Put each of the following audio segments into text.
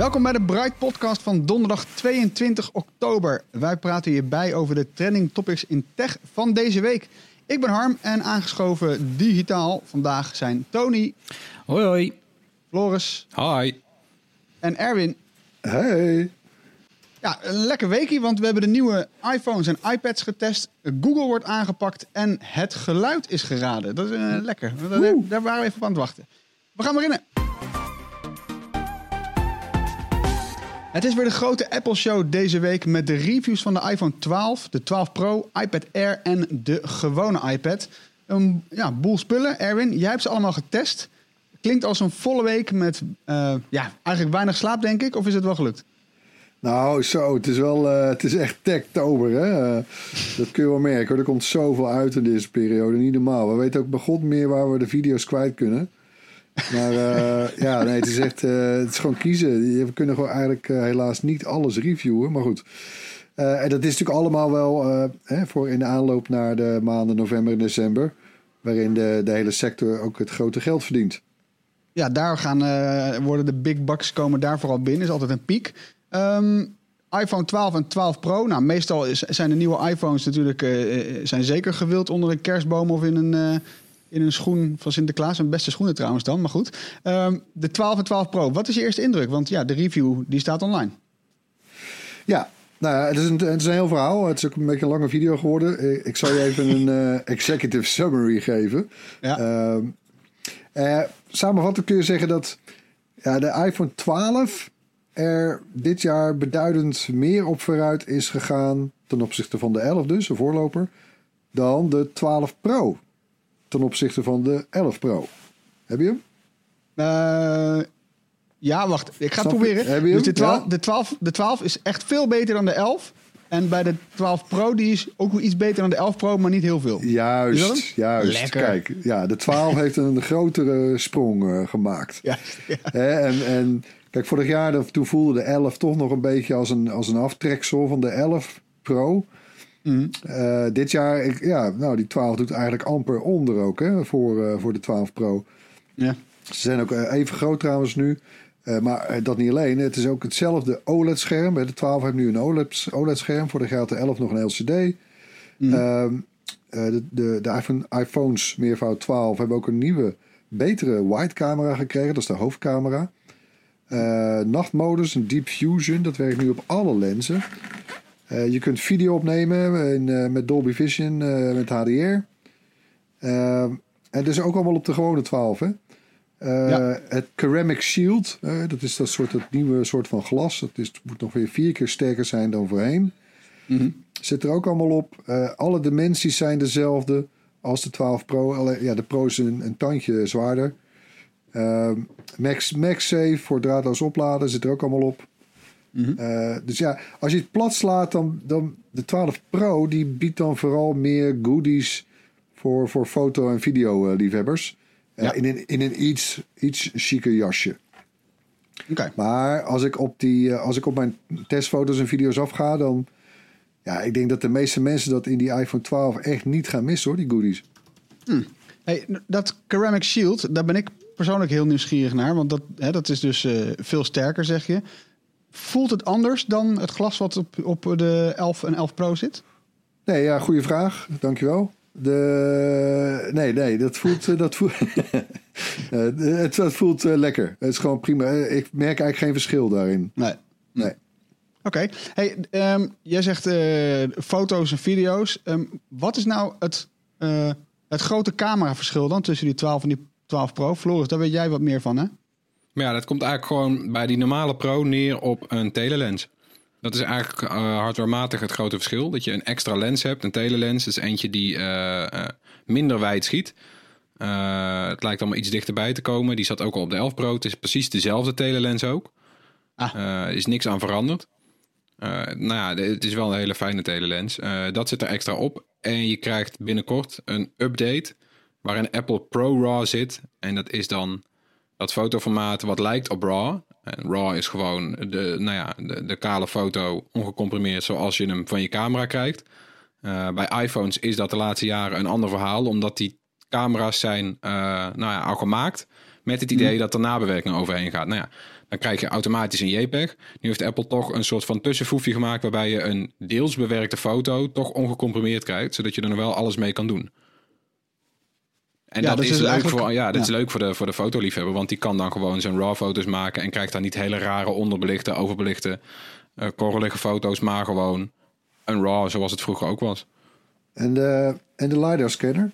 Welkom bij de Bright Podcast van donderdag 22 oktober. Wij praten hierbij over de trending topics in tech van deze week. Ik ben Harm en aangeschoven digitaal vandaag zijn Tony, Hoi hoi. Floris Hi. en Erwin. Hey. Ja, een lekker weekje, want we hebben de nieuwe iPhones en iPads getest. Google wordt aangepakt en het geluid is geraden. Dat is eh, lekker. Daar, daar waren we even op aan het wachten. We gaan beginnen. Het is weer de grote Apple Show deze week met de reviews van de iPhone 12, de 12 Pro, iPad Air en de gewone iPad. Een ja, boel spullen. Erwin, jij hebt ze allemaal getest. Klinkt als een volle week met eh, ja, eigenlijk weinig slaap, denk ik. Of is het wel gelukt? Nou, zo, het is wel, eh, het is echt techtober, hè. Eh, dat kun je wel merken, hoor. Er komt zoveel uit in deze periode, niet normaal. We weten ook bij god meer waar we de video's kwijt kunnen. Maar eh, ja, nee, het is echt, eh, het is gewoon kiezen. We kunnen gewoon eigenlijk eh, helaas niet alles reviewen, maar goed. En dat is natuurlijk allemaal wel hè, voor in de aanloop naar de maanden november en december. Waarin de, de hele sector ook het grote geld verdient. Ja, daar gaan, worden de big bucks komen daar vooral binnen. Is altijd een piek. Ehm, iPhone 12 en 12 Pro. Nou, meestal zijn de nieuwe iPhones natuurlijk zijn zeker gewild onder een kerstboom of in een, in een schoen van Sinterklaas. Een beste schoenen trouwens dan, maar goed. Ehm, de 12 en 12 Pro. Wat is je eerste indruk? Want ja, de review die staat online. Ja, nou ja, het is, een, het is een heel verhaal. Het is ook een beetje een lange video geworden. Eh, Ik zal je even een eh, executive summary geven. Ja. Ehm, eh, samenvattend kun je zeggen dat ja, de iPhone 12 er dit jaar beduidend meer op vooruit is gegaan ten opzichte van de 11 dus, de voorloper, dan de 12 Pro ten opzichte van de 11 Pro. Heb je hem? Eh, ja, wacht. Ik ga het Snap je? proberen. Heb je Dus de 12, Ja. de, 12, de 12 is echt veel beter dan de 11. En bij de 12 Pro die is ook wel iets beter dan de 11 Pro, maar niet heel veel. Juist, juist. Lekker. Kijk, ja, de 12 heeft een grotere sprong eh, gemaakt. Ja, ja. Hè, en, en kijk, vorig jaar toen voelde de 11 toch nog een beetje als een, als een aftreksel van de 11 Pro. Mhm. Eh, dit jaar, ik, ja, nou, die 12 doet eigenlijk amper onder ook hè, voor, eh, voor de 12 Pro. ja. Ze zijn ook eh, even groot trouwens nu. Maar dat niet alleen. Het is ook hetzelfde OLED-scherm. De 12 heeft nu een OLED- OLED-scherm. Had de 11 nog een LCD. Mhm. Ehm, eh, de, de, de iPhone, iPhones meervoud 12 hebben ook een nieuwe, betere wide camera gekregen. Dat is de hoofdcamera. Nachtmodus, een Deep Fusion. Dat werkt nu op alle lenzen. Eh, je kunt video opnemen in, eh, met Dolby Vision, eh, met HDR. En dus ook allemaal op de gewone 12, hè? Ja. Het Ceramic Shield, dat is dat soort dat nieuwe soort van glas. Dat is, moet nog weer vier keer sterker zijn dan voorheen. Mhm. Zit er ook allemaal op. Alle dimensies zijn dezelfde als de 12 Pro. Ja, de Pro is een, een tandje zwaarder. Ehm, Max, MagSafe voor draadloos opladen zit er ook allemaal op. Mhm. Eh, dus ja, als je het plat slaat, dan, dan de 12 Pro die biedt dan vooral meer goodies voor, voor foto- en video-liefhebbers. Eh, Ja. in, een, in een iets, iets chiquer jasje. Maar als ik op, die, eh, als ik op mijn testfoto's en video's afga, dan. Ja, ik denk dat de meeste mensen dat in die iPhone 12 echt niet gaan missen hoor, die goodies. Hey, dat Ceramic Shield, daar ben ik persoonlijk heel nieuwsgierig naar. Want dat, hè, dat is dus veel sterker, zeg je. Voelt het anders dan het glas wat op, op de 11 en 11 Pro zit? Nee, ja, goede vraag. Dankjewel. De, nee, nee, dat voelt, eh, dat voelt, Eh, het, voelt eh, lekker. Het is gewoon prima. Ik merk eigenlijk geen verschil daarin. Nee. Nee. Oké. Hey, ehm, jij zegt foto's en video's. Ehm, wat is nou het, eh, het grote cameraverschil dan tussen die 12 en die 12 Pro? Floris, daar weet jij wat meer van, hè? Maar ja, dat komt eigenlijk gewoon bij die normale Pro neer op een telelens. Dat is eigenlijk eh hardwarematig het grote verschil. Dat je een extra lens hebt. Een telelens is eentje die eh, eh, minder wijd schiet. Het lijkt allemaal iets dichterbij te komen. Die zat ook al op de 11 Pro. Het is precies dezelfde telelens ook. Ah. Er is niks aan veranderd. Nou ja, het is wel een hele fijne telelens. Dat zit er extra op. En je krijgt binnenkort een update waarin Apple Pro RAW zit. En dat is dan dat fotoformaat wat lijkt op RAW. En RAW is gewoon de, nou ja, de, de kale foto ongecomprimeerd zoals je hem van je camera krijgt. Eh, bij iPhones is dat de laatste jaren een ander verhaal, omdat die camera's zijn eh, nou ja, al gemaakt met het idee dat er nabewerking overheen gaat. Nou ja, dan krijg je automatisch een JPEG. Nu heeft Apple toch een soort van tussenvoefje gemaakt waarbij je een deels bewerkte foto toch ongecomprimeerd krijgt, zodat je er nog wel alles mee kan doen. En Ja, dat is leuk eigenlijk- voor, ja, dat is leuk voor de, voor de fotoliefhebber, want die kan dan gewoon zijn RAW foto's maken en krijgt dan niet hele rare onderbelichte, overbelichte, eh korrelige foto's, maar gewoon een RAW zoals het vroeger ook was. En de, en de LiDAR-scanner?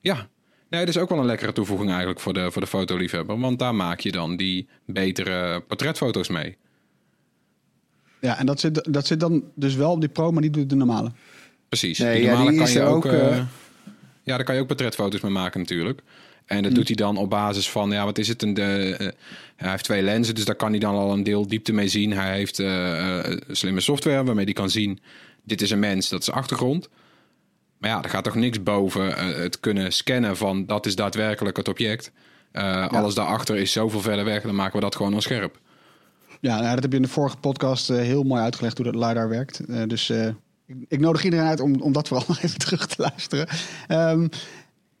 Ja, nee, dat is ook wel een lekkere toevoeging eigenlijk voor de, voor de fotoliefhebber, want daar maak je dan die betere portretfoto's mee. Ja, en dat zit, dat zit dan dus wel op die Pro, maar niet op de normale. Precies. Nee, die ja, normale die kan is je ook. ook, eh, eh, ja, daar kan je ook portretfoto's mee maken natuurlijk. En dat doet hij dan op basis van, ja, wat is het? Een, de, eh, hij heeft twee lenzen, dus daar kan hij dan al een deel diepte mee zien. Hij heeft eh, eh, slimme software waarmee hij kan zien, dit is een mens, dat is achtergrond. Maar ja, er gaat toch niks boven het kunnen scannen van, dat is daadwerkelijk het object. Eh, Alles daarachter is zoveel verder weg, dan maken we dat gewoon onscherp. Ja, nou, dat heb je in de vorige podcast heel mooi uitgelegd hoe dat LiDAR werkt. Dus ik, nodig iedereen uit om, om dat vooral nog even terug te luisteren. Ehm,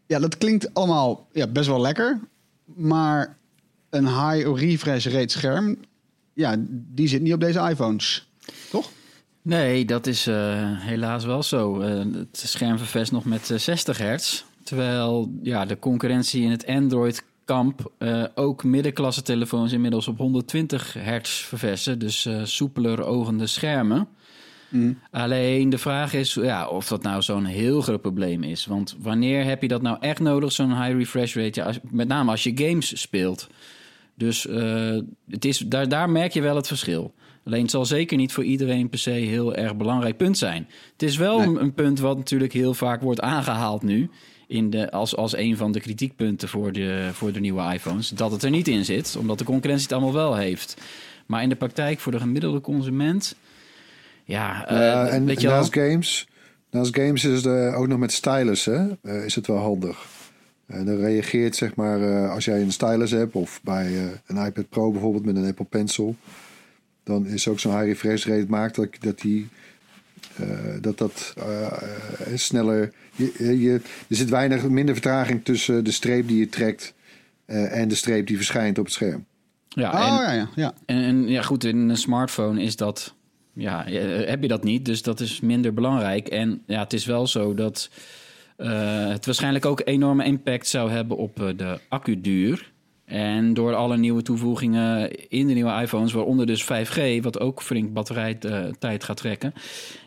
ja, dat klinkt allemaal ja, best wel lekker. Maar een high refresh rate scherm, ja, die zit niet op deze iPhones. Toch? Nee, dat is eh, helaas wel zo. Eh, het scherm vervest nog met eh, 60 hertz. Terwijl ja, de concurrentie in het Android-kamp eh, ook middenklasse telefoons inmiddels op 120 hertz vervesten. Dus eh, soepeler ogende schermen. Alleen de vraag is ja, of dat nou zo'n heel groot probleem is. Want wanneer heb je dat nou echt nodig, zo'n high refresh rate? Ja, als- met name als je games speelt. Dus eh, het is, daar, daar merk je wel het verschil. Alleen het zal zeker niet voor iedereen per se heel erg belangrijk punt zijn. Het is wel Nee. een, een punt wat natuurlijk heel vaak wordt aangehaald nu. In de, als, als een van de kritiekpunten voor de, voor de nieuwe iPhones. Dat het er niet in zit, omdat de concurrentie het allemaal wel heeft. Maar in de praktijk voor de gemiddelde consument. Ja, eh, Ja, en weet je wel. naast games, naast games is het eh, ook nog met stylus, hè, eh, is het wel handig. En dan reageert, zeg maar, eh, als jij een stylus hebt of bij eh, een iPad Pro bijvoorbeeld met een Apple Pencil, dan is ook zo'n high refresh rate maakt dat dat die eh, dat dat eh, eh, sneller. Je, je, er zit weinig minder vertraging tussen de streep die je trekt eh, en de streep die verschijnt op het scherm. Ja, Oh en, ja, ja, ja. En, en ja, goed, in een smartphone is dat. Ja, eh, heb je dat niet, dus dat is minder belangrijk. En ja, het is wel zo dat eh, het waarschijnlijk ook enorme impact zou hebben op eh, de accuduur. En door alle nieuwe toevoegingen in de nieuwe iPhones, waaronder dus 5G, wat ook flink batterijtijd gaat trekken.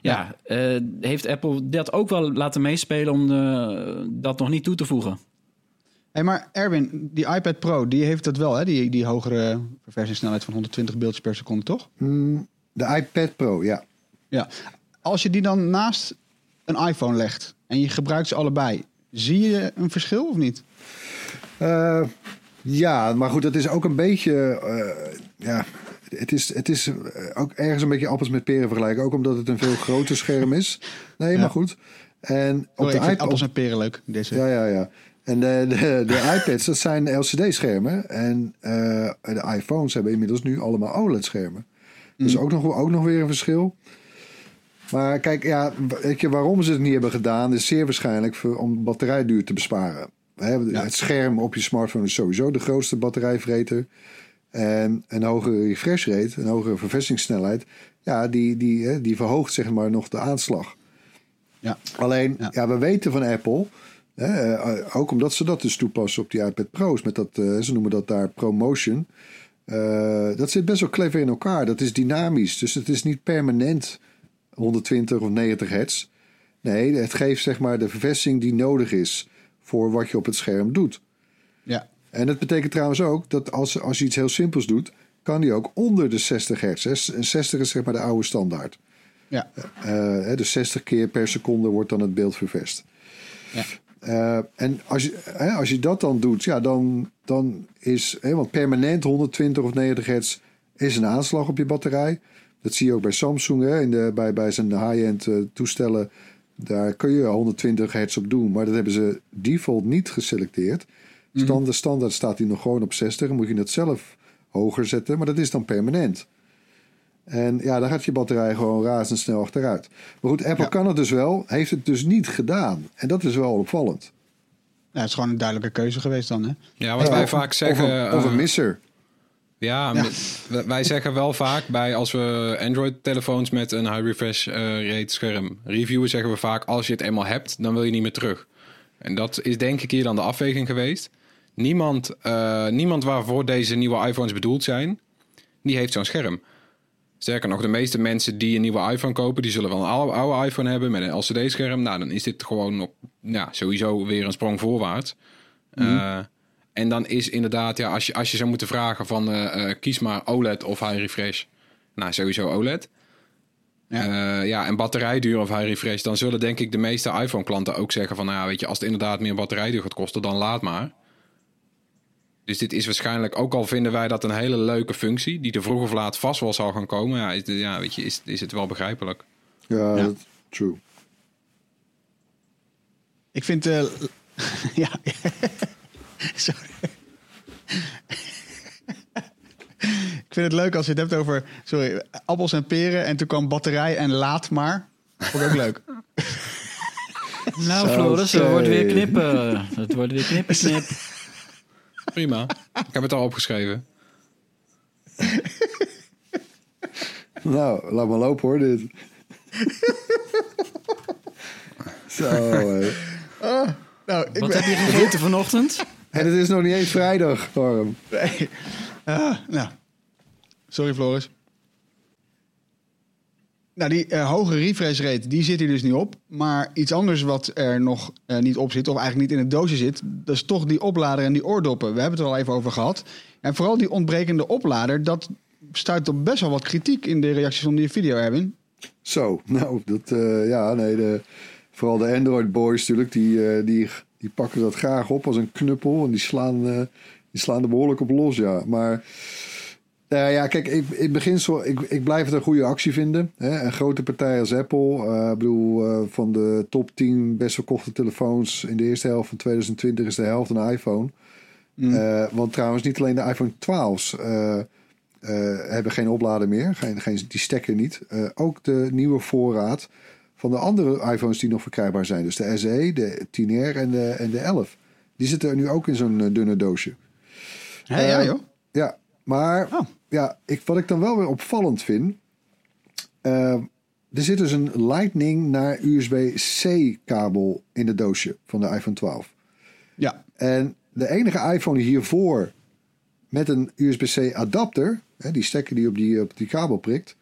Ja, eh, heeft Apple dat ook wel laten meespelen om eh, dat nog niet toe te voegen? Hey, maar Erwin, die iPad Pro, die heeft dat wel, hè? Die, die hogere verversingssnelheid van 120 beeldjes per seconde, toch? Hmm, de iPad Pro, ja. Ja. Als je die dan naast een iPhone legt en je gebruikt ze allebei, zie je een verschil of niet? Eh, ja, maar goed, dat is ook een beetje. eh, ja, het is, het is eh, ook ergens een beetje appels met peren vergelijken. Ook omdat het een veel groter scherm is. Nee, Ja. maar goed. En op de iPad. appels en peren leuk. Deze. Ja, ja, ja. En de, de, de iPads, dat zijn LCD-schermen. En de iPhones hebben inmiddels nu allemaal OLED-schermen. Dus ook nog, ook nog weer een verschil. Maar kijk, ja, weet je, waarom ze het niet hebben gedaan... is zeer waarschijnlijk voor, om batterijduur te besparen. Ja. Het scherm op je smartphone is sowieso de grootste batterijvreter. En een hogere refresh rate, een hogere verversingssnelheid... ja, die, die, die verhoogt zeg maar nog de aanslag. Ja. Alleen, Ja. ja. we weten van Apple, hè, eh, ook omdat ze dat dus toepassen op die iPad Pro's, met dat, eh, ze noemen dat daar ProMotion. Eh, dat zit best wel clever in elkaar. Dat is dynamisch, dus het is niet permanent 120 of 90 hertz. Nee, het geeft zeg maar de verversing die nodig is voor wat je op het scherm doet. Ja. En dat betekent trouwens ook dat als, als je iets heel simpels doet, kan die ook onder de 60 hertz. hè. En 60 is zeg maar de oude standaard. Ja. Eh, hè, dus 60 keer per seconde wordt dan het beeld ververst. Ja. Eh, en als je, hè, als je dat dan doet, ja, dan, dan is, hè, want permanent 120 of 90 hertz is een aanslag op je batterij. Dat zie je ook bij Samsung, hè, in de, bij, bij zijn high-end eh, toestellen. Daar kun je 120 hertz op doen, maar dat hebben ze default niet geselecteerd. Standaard, standaard staat hij nog gewoon op 60. Dan moet je het zelf hoger zetten, maar dat is dan permanent. En ja, dan gaat je batterij gewoon razendsnel achteruit. Maar goed, Apple Ja. kan het dus wel, heeft het dus niet gedaan. En dat is wel opvallend. Ja, het is gewoon een duidelijke keuze geweest dan, hè? Ja, wat Ja, wij of- vaak zeggen... Of een, of een eh, misser. Ja, Ja. met- wij- wij zeggen wel vaak bij als we Android-telefoons met een high refresh eh, rate scherm reviewen, zeggen we vaak als je het eenmaal hebt, dan wil je niet meer terug. En dat is denk ik hier dan de afweging geweest. Niemand, eh, niemand waarvoor deze nieuwe iPhones bedoeld zijn, die heeft zo'n scherm. Sterker nog, de meeste mensen die een nieuwe iPhone kopen, die zullen wel een oude, oude iPhone hebben met een LCD-scherm. Nou, dan is dit gewoon op, ja, sowieso weer een sprong voorwaarts. Eh, en dan is inderdaad, ja, als je, als je zou moeten vragen van eh, eh, kies maar OLED of high refresh. Nou, sowieso OLED. Ja. Ja. ja, en batterijduur of high refresh, dan zullen denk ik de meeste iPhone-klanten ook zeggen van, nou ja, weet je, als het inderdaad meer batterijduur gaat kosten, dan laat maar. Dus dit is waarschijnlijk, ook al vinden wij dat een hele leuke functie, die er vroeg of laat vast wel zal gaan komen, ja, is, ja, weet je, is, is het wel begrijpelijk. Ja, true. Ik vind... eh, ja. Sorry. ik vind het leuk als je het hebt over... Sorry, appels en peren en toen kwam batterij en laat maar. Vond ik ook leuk. Nou, Floris, het wordt weer knippen. Het wordt weer knippen, knip. Prima, ik heb het al opgeschreven. Nou, laat maar lopen hoor, dit. Zo, hé. Nou, ik Wat ben- heb je gegeten vanochtend? En het is nog niet eens vrijdag, Harm. Nee. Ah, nou, sorry Floris. Nou, die eh, hoge refresh rate, die zit hier dus niet op. Maar iets anders wat er nog eh, niet op zit, of eigenlijk niet in het doosje zit... dat is toch die oplader en die oordoppen. We hebben het er al even over gehad. En vooral die ontbrekende oplader, dat stuit op best wel wat kritiek... in de reacties onder je video, Erwin. Zo, nou, dat, eh, ja, nee, de, vooral de Android boys natuurlijk, die, die, die pakken dat graag op als een knuppel. En die slaan, die slaan er behoorlijk op los, ja. Maar nou ja, kijk, ik, in beginsel, ik, ik blijf het een goede actie vinden. Hè? Een grote partij als Apple, eh, ik bedoel, eh, van de top 10 best verkochte telefoons in de eerste helft van 2020 is de helft een iPhone. Eh, want trouwens, niet alleen de iPhone 12's eh, eh, hebben geen oplader meer, geen, geen, die stekker niet. Ook de nieuwe voorraad van de andere iPhones die nog verkrijgbaar zijn. Dus de SE, de 10R en de, en de 11. Die zitten er nu ook in zo'n dunne doosje. Ja Eh, joh. Ja, maar Oh. Ja, ik, wat ik dan wel weer opvallend vind. eh, er zit dus een Lightning naar USB-C kabel in het doosje van de iPhone 12. Ja, En de enige iPhone hiervoor met een USB-C adapter, hè, die stekker die op die, op die kabel prikt,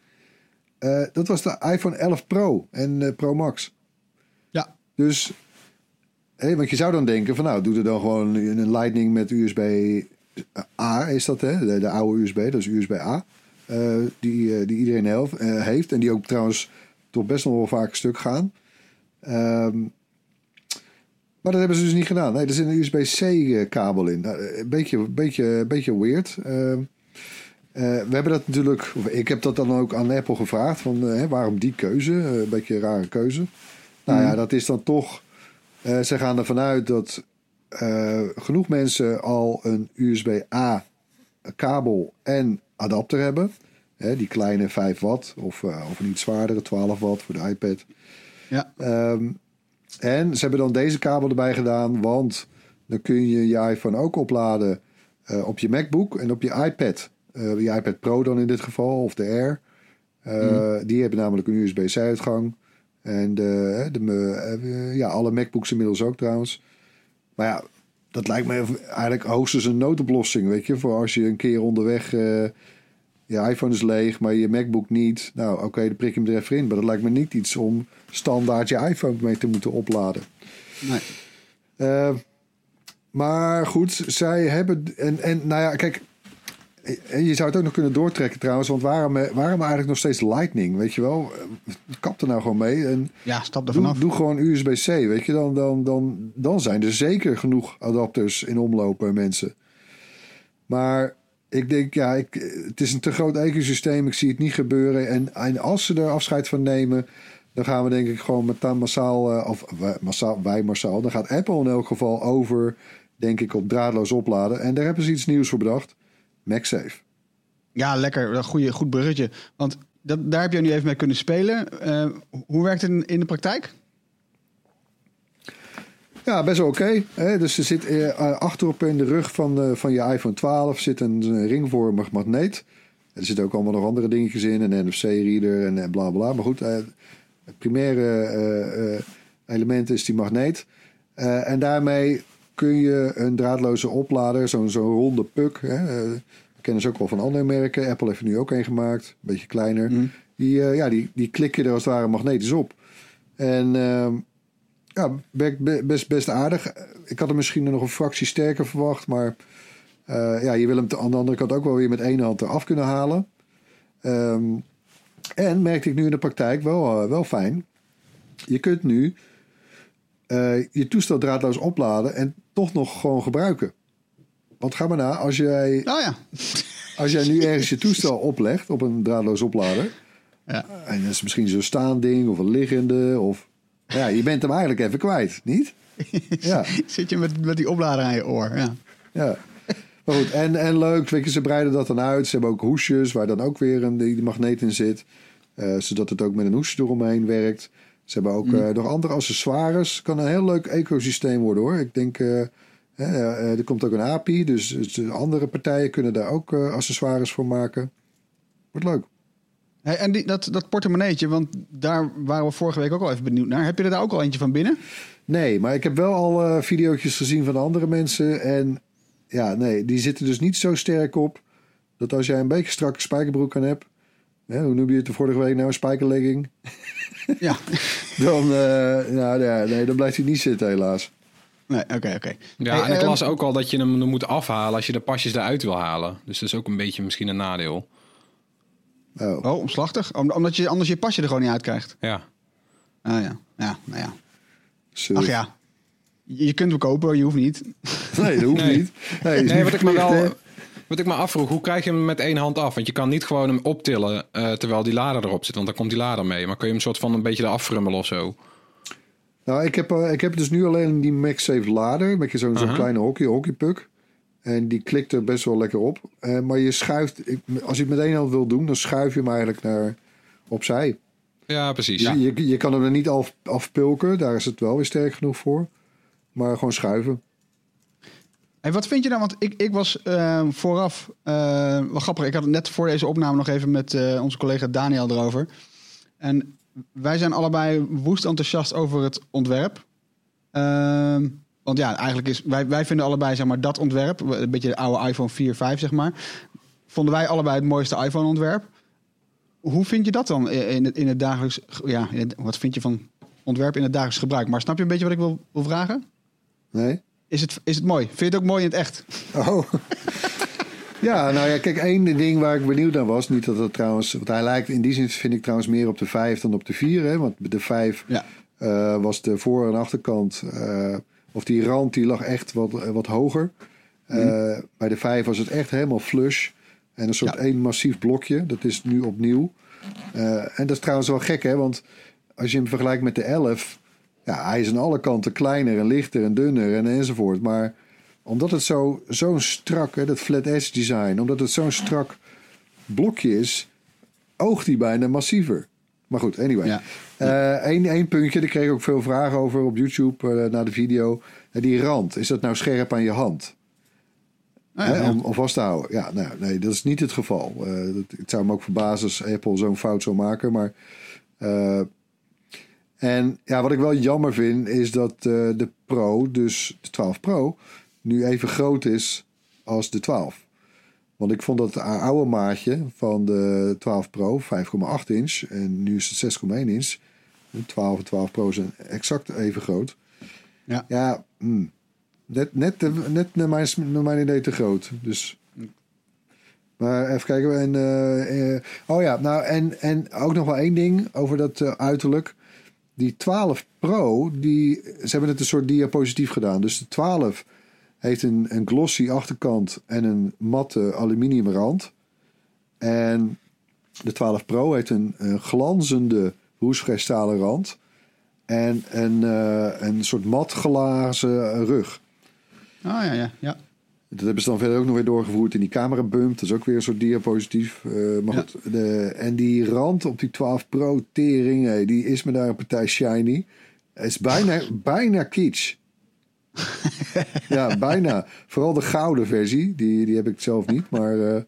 eh, dat was de iPhone 11 Pro en eh, Pro Max. ja, Dus, hé, want je zou dan denken van nou, doe er dan gewoon een Lightning met USB-A, is dat hè? De, de oude USB, dat is USB-A. eh, die, eh, die iedereen eh, heeft en die ook trouwens toch best nog wel vaak stuk gaan. Ehm, maar dat hebben ze dus niet gedaan. Nee, er zit een USB-C-kabel in. Nou, Een beetje, beetje, beetje weird. Ehm, eh, we hebben dat natuurlijk, of ik heb dat dan ook aan Apple gevraagd. Van, hè, waarom die keuze? Een beetje een rare keuze. Nou ja, dat is dan toch. ze gaan ervan uit dat eh, genoeg mensen al een USB-A kabel en adapter hebben. Hè, die kleine 5 watt of, eh, of een iets zwaardere 12 watt voor de iPad. ja. Ehm, en ze hebben dan deze kabel erbij gedaan, want dan kun je je iPhone ook opladen eh, op je MacBook en op je iPad. Je iPad Pro dan in dit geval, of de Air. Eh, Die hebben namelijk een USB-C-uitgang. En de, de, ja, alle MacBooks inmiddels ook trouwens. Maar ja, dat lijkt me eigenlijk hoogstens een noodoplossing, weet je. Voor als je een keer onderweg... eh, je iPhone is leeg, maar je MacBook niet. Nou, oké, dan prik je hem er even in. Maar dat lijkt me niet iets om standaard je iPhone mee te moeten opladen. Nee. Eh, maar goed, zij hebben. En, en nou ja, kijk. En je zou het ook nog kunnen doortrekken trouwens. Want waarom, eh, waarom eigenlijk nog steeds Lightning? Weet je wel? Eh, Kap er nou gewoon mee. En Ja, stap er doe, vanaf. doe gewoon USB-C. Weet je, dan, dan, dan, dan zijn er zeker genoeg adapters in omloop bij mensen. Maar ik denk, ja, ik, het is een te groot ecosysteem. Ik zie het niet gebeuren. En, en als ze er afscheid van nemen, dan gaan we denk ik gewoon met massaal, eh, of wij, massaal, wij massaal, dan gaat Apple in elk geval over, denk ik, op draadloos opladen. En daar hebben ze iets nieuws voor bedacht. MagSafe. Ja, lekker. Een goeie, goed bruggetje. Want dat, daar heb je nu even mee kunnen spelen. Eh, hoe werkt het in, in de praktijk? Ja, best wel oké. dus er zit eh, achterop in de rug van, eh, van je iPhone 12 zit een ringvormig magneet. Er zitten ook allemaal nog andere dingetjes in, een NFC-reader en bla bla. Maar goed, het primaire element is die magneet. En daarmee kun je een draadloze oplader, zo'n zo'n ronde puck. Hè, eh, kennen ze ook wel van andere merken. Apple heeft er nu ook een gemaakt, een beetje kleiner. Die, eh, ja, die, die klik je er als het ware magnetisch op. En ehm, ja, werkt be- best, best aardig. Ik had hem misschien nog een fractie sterker verwacht, maar eh, ja, je wil hem aan de andere kant ook wel weer met één hand eraf kunnen halen. Ehm, en merkte ik nu in de praktijk wel, eh, wel fijn. Je kunt nu eh, je toestel draadloos opladen en toch nog gewoon gebruiken. Want ga maar na, als jij, Nou ja. als jij nu ergens je toestel oplegt op een draadloos oplader. Ja. En dat is misschien zo'n staanding of een liggende. Of, ja, je bent hem eigenlijk even kwijt, niet? Ja. Zit je met, met die oplader aan je oor. Ja. Ja. Maar goed, en, en leuk, weet je, ze breiden dat dan uit. Ze hebben ook hoesjes waar dan ook weer een, die, die magneet in zit. Eh, zodat het ook met een hoesje eromheen werkt. Ze hebben ook eh, nog andere accessoires. Kan een heel leuk ecosysteem worden hoor. Ik denk, eh, eh, er komt ook een API. Dus, dus andere partijen kunnen daar ook accessoires voor maken. Wordt leuk. Hey, en die, dat, dat portemonneetje, want daar waren we vorige week ook al even benieuwd naar. Heb je er daar ook al eentje van binnen? Nee, maar ik heb wel al eh video's gezien van andere mensen. En ja, nee, die zitten dus niet zo sterk op. Dat als jij een beetje strakke spijkerbroek aan hebt. Hè, hoe noem je het de vorige week nou? Een spijkerlegging. Ja. Dan, eh, nou, ja, nee, dan blijft hij niet zitten helaas. Nee, oké, oké. Ja, Hey, en ik ehm, las ook al dat je hem er moet afhalen als je de pasjes eruit wil halen. Dus dat is ook een beetje misschien een nadeel. Oh. Oh, omslachtig? Om- omdat je anders je pasje er gewoon niet uit krijgt. Ja. Ah ja, ja, nou ja. Ach ja. Je kunt hem kopen, je hoeft niet. Nee, dat hoeft Nee. niet. Nee, is Nee, niet wat ik me wel... Wat ik me afvroeg, hoe krijg je hem met één hand af? Want je kan niet gewoon hem optillen eh, terwijl die lader erop zit. Want dan komt die lader mee. Maar kun je hem soort van een beetje eraf frummelen of zo? Nou, ik heb, eh, ik heb dus nu alleen die MagSafe lader. Met zo'n zo'n kleine hockey, hockeypuck. En die klikt er best wel lekker op. Eh, maar je schuift, als je het met één hand wil doen, dan schuif je hem eigenlijk naar opzij. Ja, precies. Je, je, je kan hem er niet af, afpulken, daar is het wel weer sterk genoeg voor. Maar gewoon schuiven. En wat vind je dan? Want ik, ik was eh, vooraf, eh wel grappig, ik had het net voor deze opname nog even met eh, onze collega Daniel erover. En wij zijn allebei woest enthousiast over het ontwerp. Ehm, want ja, eigenlijk is, wij, wij vinden allebei zeg maar dat ontwerp, een beetje de oude iPhone 4, 5 zeg maar, vonden wij allebei het mooiste iPhone ontwerp. Hoe vind je dat dan in het, in het dagelijks, ja, wat vind je van ontwerp in het dagelijks gebruik? Maar snap je een beetje wat ik wil, wil vragen? Nee? Is het, is het mooi? Vind je het ook mooi in het echt? Oh. ja, nou ja, kijk, één ding waar ik benieuwd naar was, niet dat het trouwens, want hij lijkt in die zin vind ik trouwens meer op de 5 dan op de 4, hè, want de 5 Ja. eh, was de voor- en achterkant, eh, of die rand, die lag echt wat, eh, wat hoger. Eh, Bij de 5 was het echt helemaal flush en een soort Ja. één massief blokje. Dat is nu opnieuw. En dat is trouwens wel gek, hè, want als je hem vergelijkt met de 11, ja, hij is aan alle kanten kleiner en lichter en dunner en enzovoort, maar omdat het zo, zo'n strak, hè, dat flat edge design, omdat het zo'n strak blokje is, oogt hij bijna massiever. Maar goed, anyway. Ja. Eén één puntje, daar kreeg ik ook veel vragen over op YouTube eh, na de video. Eh, die rand, is dat nou scherp aan je hand? Ah, ja, Hè, ja. om, om vast te houden. Ja, nou, nee, dat is niet het geval. Eh, dat, het zou me ook verbazen als Apple zo'n fout zou maken. Maar eh, En ja, wat ik wel jammer vind, is dat eh, de Pro, dus de 12 Pro, nu even groot is als de 12. Want ik vond dat het oude maatje van de 12 Pro, 5,8 inch, en nu is het 6,1 inch. De 12 en 12 Pro zijn exact even groot. Ja. Ja, hmm. net, net, te- net naar, mijn, naar mijn idee te groot. Dus. Maar even kijken. En, eh, eh, oh ja, nou en, en ook nog wel één ding over dat uiterlijk. Die 12 Pro, die, ze hebben het een soort diapositief gedaan. Dus de 12 heeft een, een glossy achterkant en een matte aluminiumrand. En de 12 Pro heeft een, een glanzende roestvrijstalen rand. En een, eh, een soort mat glazen rug. Ah ja, ja, ja. Dat hebben ze dan verder ook nog weer doorgevoerd in die camera bump. Dat is ook weer een soort diapositief. Eh, maar Ja. goed, de, en die rand op die 12 Pro tering, die is me daar een partij shiny. Het is bijna, bijna kitsch. ja, bijna. Vooral de gouden versie, die, die heb ik zelf niet. Maar eh,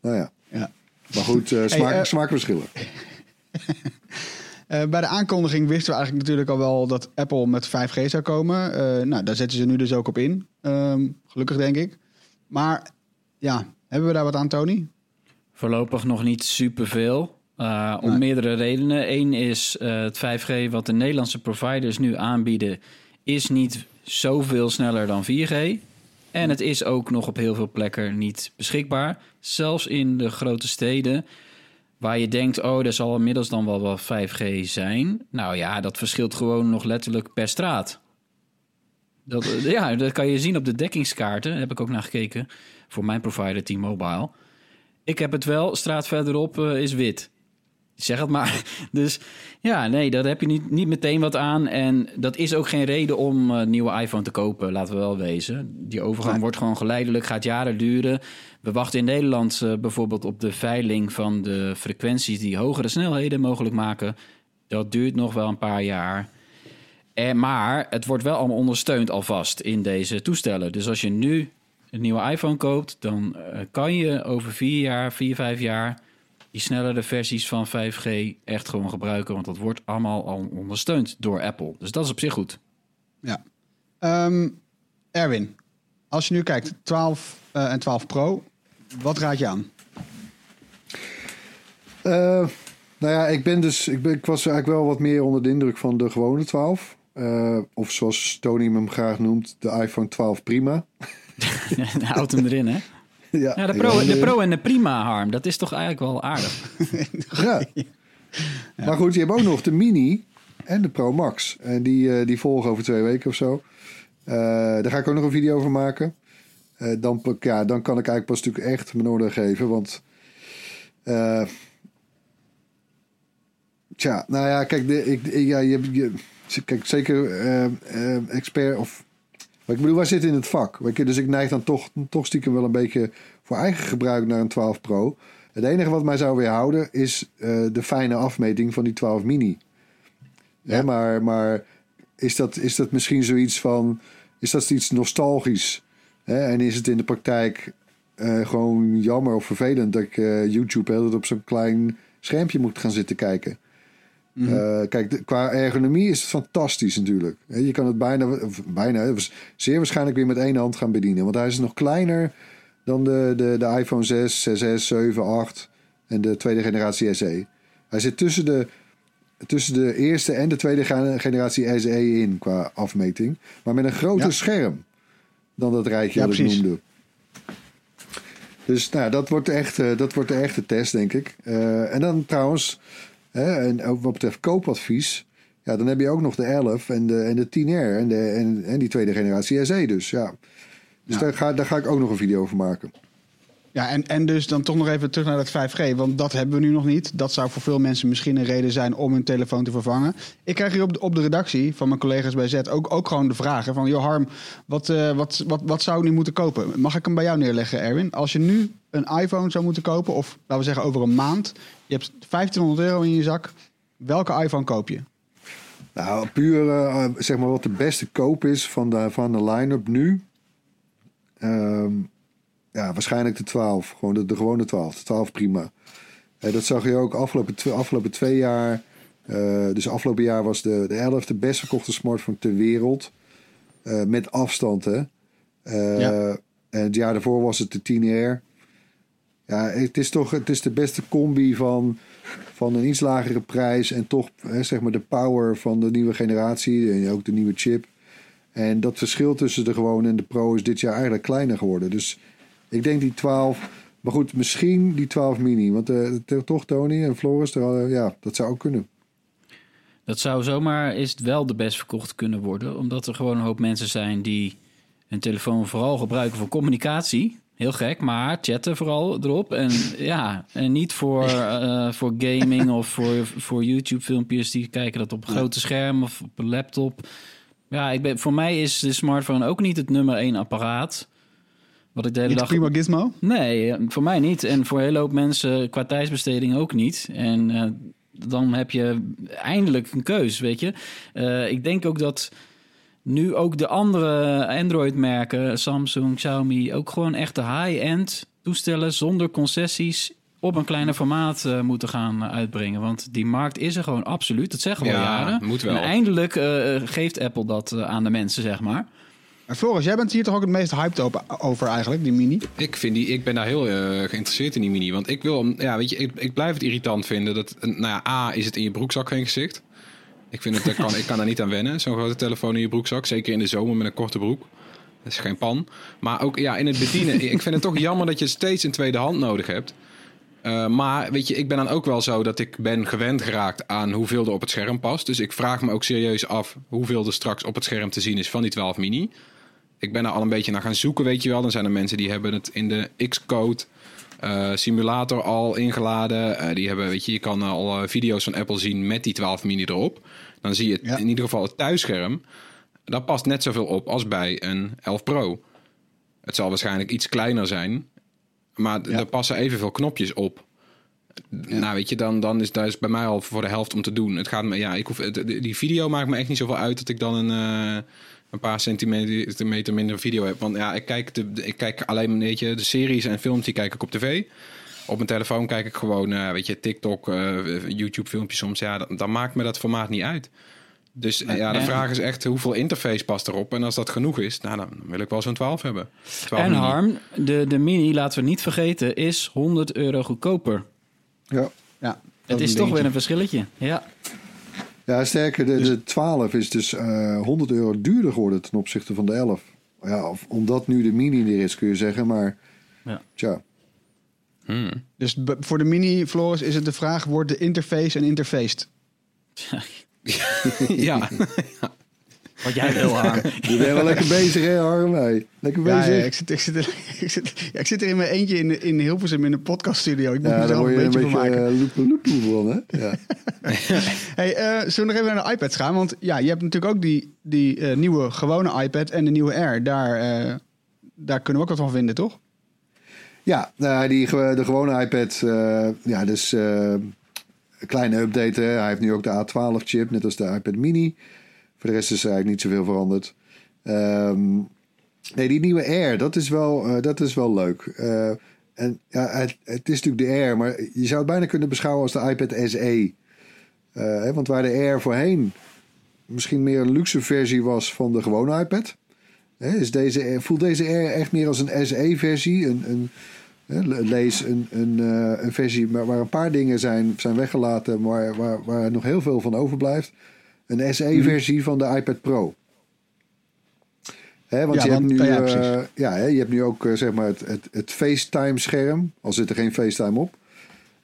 nou ja. ja. Maar goed, eh, smaak, smaakverschillen. Eh, bij de aankondiging wisten we eigenlijk natuurlijk al wel dat Apple met 5G zou komen. Eh, nou, daar zetten ze nu dus ook op in. Ehm, gelukkig denk ik. Maar ja, hebben we daar wat aan, Tony? Voorlopig nog niet superveel. Eh om Nee. meerdere redenen. Eén is het 5G wat de Nederlandse providers nu aanbieden... is niet zoveel sneller dan 4G. En het is ook nog op heel veel plekken niet beschikbaar. Zelfs in de grote steden... waar je denkt, oh, er zal inmiddels dan wel wel 5G zijn. Nou ja, dat verschilt gewoon nog letterlijk per straat. Dat, eh, ja, dat kan je zien op de dekkingskaarten. Daar heb ik ook naar gekeken voor mijn provider T-Mobile. Ik heb het wel, straat verderop eh, is wit. Zeg het maar. Dus ja, nee, daar heb je niet, niet meteen wat aan. En dat is ook geen reden om eh, een nieuwe iPhone te kopen, laten we wel wezen. Die overgang wordt gewoon geleidelijk, gaat jaren duren. We wachten in Nederland eh, bijvoorbeeld op de veiling van de frequenties die hogere snelheden mogelijk maken. Dat duurt nog wel een paar jaar. Eh, maar het wordt wel allemaal ondersteund alvast in deze toestellen. Dus als je nu een nieuwe iPhone koopt, dan eh, kan je over vier jaar, vier, vijf jaar die snellere versies van 5G echt gewoon gebruiken. Want dat wordt allemaal al ondersteund door Apple. Dus dat is op zich goed. Ja. Ehm, Erwin, als je nu kijkt, 12 eh, en 12 Pro, wat raad je aan? Eh, nou ja, ik ben dus. Ik, ben, ik was eigenlijk wel wat meer onder de indruk van de gewone 12. Eh, of zoals Tony hem graag noemt, de iPhone 12 Prima. Houd hem erin, hè? ja, Ja, de Pro, de Pro en de Prima, Harm. Dat is toch eigenlijk wel aardig. Ja. Maar goed, je hebt ook nog de Mini en de Pro Max. En die, eh, die volgen over twee weken of zo. Daar ga ik ook nog een video over maken. Eh, dan, ja, dan kan ik eigenlijk pas natuurlijk echt mijn orde geven. Want. eh, tja, nou ja, kijk, de, ik, ja, je, je, kijk zeker eh, expert of. Maar ik bedoel, wij zitten in het vak. Weet je, dus ik neig dan toch, toch stiekem wel een beetje voor eigen gebruik naar een 12 Pro. Het enige wat mij zou weerhouden is de fijne afmeting van die 12 mini. Hè, maar maar is, dat, is dat misschien zoiets van. Is dat iets nostalgisch? Hè? En is het in de praktijk eh, gewoon jammer of vervelend dat ik eh, YouTube altijd op zo'n klein schermpje moet gaan zitten kijken? Eh, kijk, de- qua ergonomie is het fantastisch natuurlijk. Je kan het bijna, bijna zeer waarschijnlijk weer met één hand gaan bedienen. Want hij is nog kleiner dan de, de, de iPhone 6, 6S, 7, 8 en de tweede generatie SE. Hij zit tussen de, tussen de eerste en de tweede ge- generatie SE in qua afmeting. Maar met een groter Ja. scherm dan dat rijtje Ja, dat ik noemde. Dus nou, dat wordt de echte, dat wordt de echte test, denk ik. Eh, en dan trouwens, hè, en ook wat betreft koopadvies... Ja, dan heb je ook nog de 11 en de, en de 10R en, de, en, en die tweede generatie SE dus, ja. Dus Ja. Daar, ga, daar ga ik ook nog een video over maken. Ja, en, en dus dan toch nog even terug naar dat 5G, want dat hebben we nu nog niet. Dat zou voor veel mensen misschien een reden zijn om hun telefoon te vervangen. Ik krijg hier op de, op de redactie van mijn collega's bij Z ook, ook gewoon de vragen van... joh Harm, wat, eh, wat, wat, wat zou ik nu moeten kopen? Mag ik hem bij jou neerleggen, Erwin? Als je nu een iPhone zou moeten kopen, of laten we zeggen over een maand... je hebt 1500 euro in je zak, welke iPhone koop je? Nou, puur eh, zeg maar wat de beste koop is van de, van de line-up nu. Ehm, ja, waarschijnlijk de 12. Gewoon de, de gewone 12. De 12 prima. Eh, dat zag je ook afgelopen, tw- afgelopen twee jaar. Eh, dus afgelopen jaar was de, de 11 de best verkochte smartphone ter wereld. Eh, met afstand, hè. Ja. En het jaar daarvoor was het de 10R. Ja, het is toch het is de beste combi van, van een iets lagere prijs... en toch hè, zeg maar de power van de nieuwe generatie en ook de nieuwe chip. En dat verschil tussen de gewone en de Pro is dit jaar eigenlijk kleiner geworden. Dus ik denk die 12... Maar goed, misschien die 12 mini. Want eh, toch Tony en Floris, er, ja, dat zou ook kunnen. Dat zou zomaar is het wel de best verkocht kunnen worden. Omdat er gewoon een hoop mensen zijn die hun telefoon vooral gebruiken voor communicatie. Heel gek, maar chatten vooral erop. En ja, en niet voor, eh, voor gaming of voor, voor YouTube-filmpjes. Die kijken dat op een grote scherm of op een laptop. Ja, ik ben, voor mij is de smartphone ook niet het nummer één apparaat. Wat ik de hele Niet dag... prima gizmo? Nee, eh, voor mij niet. En voor een hele hoop mensen qua tijdsbesteding ook niet. En eh, dan heb je eindelijk een keus, weet je. Eh, ik denk ook dat nu ook de andere Android-merken, Samsung, Xiaomi, ook gewoon echt de high-end toestellen zonder concessies op een kleiner formaat eh, moeten gaan eh, uitbrengen. Want die markt is er gewoon absoluut. Dat zeggen we al Ja, jaren. moet wel. En eindelijk eh, geeft Apple dat eh, aan de mensen, zeg maar. Floris, jij bent hier toch ook het meest hyped over eigenlijk, die mini? Ik, vind die, ik ben daar heel eh, geïnteresseerd in die mini. Want ik wil, ja, weet je, ik, ik blijf het irritant vinden dat, nou ja, A, is het in je broekzak geen gezicht. Ik vind het, ik kan, ik kan daar niet aan wennen, zo'n grote telefoon in je broekzak. Zeker in de zomer met een korte broek. Dat is geen pan. Maar ook ja, in het bedienen. ik vind het toch jammer dat je steeds een tweede hand nodig hebt. Eh, maar weet je, ik ben dan ook wel zo dat ik ben gewend geraakt aan hoeveel er op het scherm past. Dus ik vraag me ook serieus af hoeveel er straks op het scherm te zien is van die 12 mini. Ik ben er al een beetje naar gaan zoeken, weet je wel. Dan zijn er mensen die hebben het in de Xcode eh, simulator al ingeladen. Eh, die hebben, weet je, je kan al eh, video's van Apple zien met die 12 mini erop. Dan zie je het, Ja. in ieder geval het thuisscherm. Daar past net zoveel op als bij een 11 Pro. Het zal waarschijnlijk iets kleiner zijn. Maar Ja. er passen evenveel knopjes op. Nou, weet je, dan, dan is daar is bij mij al voor de helft om te doen. Het gaat me, ja, ik hoef, die video maakt me echt niet zoveel uit dat ik dan een, een paar centimeter minder video heb. Want ja, ik kijk, de, ik kijk alleen weet je, de series en films die kijk ik op tv. Op mijn telefoon kijk ik gewoon, eh, weet je, TikTok, eh, YouTube-filmpjes soms. Ja, dan, dan maakt me dat formaat niet uit. Dus ja, de Nee. vraag is echt hoeveel interface past erop. En als dat genoeg is, nou, dan wil ik wel zo'n 12 hebben. 12 En mini. Harm, de, de mini, laten we niet vergeten, is 100 euro goedkoper. Ja. Ja, Het is toch weer een verschilletje. Ja. Ja, sterker, de, de 12 is dus eh 100 euro duurder geworden ten opzichte van de 11. Ja, of, omdat nu de mini er is, kun je zeggen, maar Ja. tja. Hmm. Dus voor de mini, Floris, is het de vraag, wordt de interface een interfaced? ja. Wat jij wil, Harm. Je bent wel lekker bezig, hè, Harm? Hey, lekker Ja, bezig. ja, ik, zit, ik, zit, er- ik, zit, ja, ik zit er in mijn eentje in, in Hilversum in een podcaststudio. Ik moet Ja, daar mezelf word een je een beetje, beetje maken. uh, van, hè? Ja. Hey, eh, zullen we nog even naar de iPads gaan? Want ja, je hebt natuurlijk ook die, die eh, nieuwe gewone iPad en de nieuwe Air. Daar, eh, daar kunnen we ook wat van vinden, toch? Ja, nou, die, de gewone iPad, eh, ja, dus eh, een kleine update. Hè. Hij heeft nu ook de A12-chip, net als de iPad mini. Voor de rest is er eigenlijk niet zoveel veranderd. Ehm, nee, die nieuwe Air, dat is wel, eh, dat is wel leuk. Eh, en ja, het, het is natuurlijk de Air, maar je zou het bijna kunnen beschouwen als de iPad SE. Eh, hè, want waar de Air voorheen misschien meer een luxe versie was van de gewone iPad... Hè, is deze, voelt deze Air echt meer als een SE-versie. Een, een, lees een, een, een versie waar, waar een paar dingen zijn, zijn weggelaten, maar waar, waar nog heel veel van overblijft. Een SE-versie van de iPad Pro. Hè, want Ja, je hebt nu, ja, eh, ja, hè, je hebt nu ook eh, zeg maar het, het, het FaceTime-scherm. Al zit er geen FaceTime op.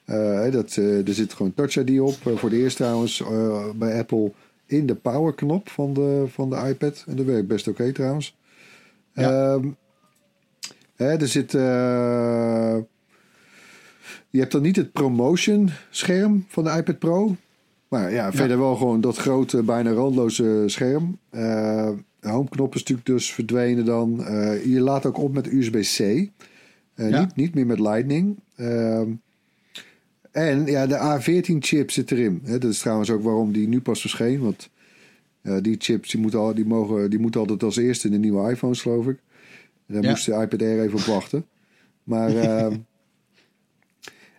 Eh, dat, eh, er zit gewoon Touch ID op. Eh, voor de eerst trouwens eh, bij Apple in de power-knop van de, van de iPad. En dat werkt best oké trouwens. Ja. Ehm, hè, er zit. eh, je hebt dan niet het promotion scherm van de iPad Pro. Maar ja, verder wel gewoon dat grote, bijna randloze scherm. De homeknop is natuurlijk dus verdwenen dan. Eh, je laat ook op met USB-C. Eh, Ja. niet, niet meer met Lightning. Ehm, en ja, de A14-chip zit erin. Dat is trouwens ook waarom die nu pas verscheen. Want die chips die moeten, al, die, mogen, die moeten altijd als eerste in de nieuwe iPhones, geloof ik. En daar Ja. moest de iPad Air even op wachten. Maar, ehm,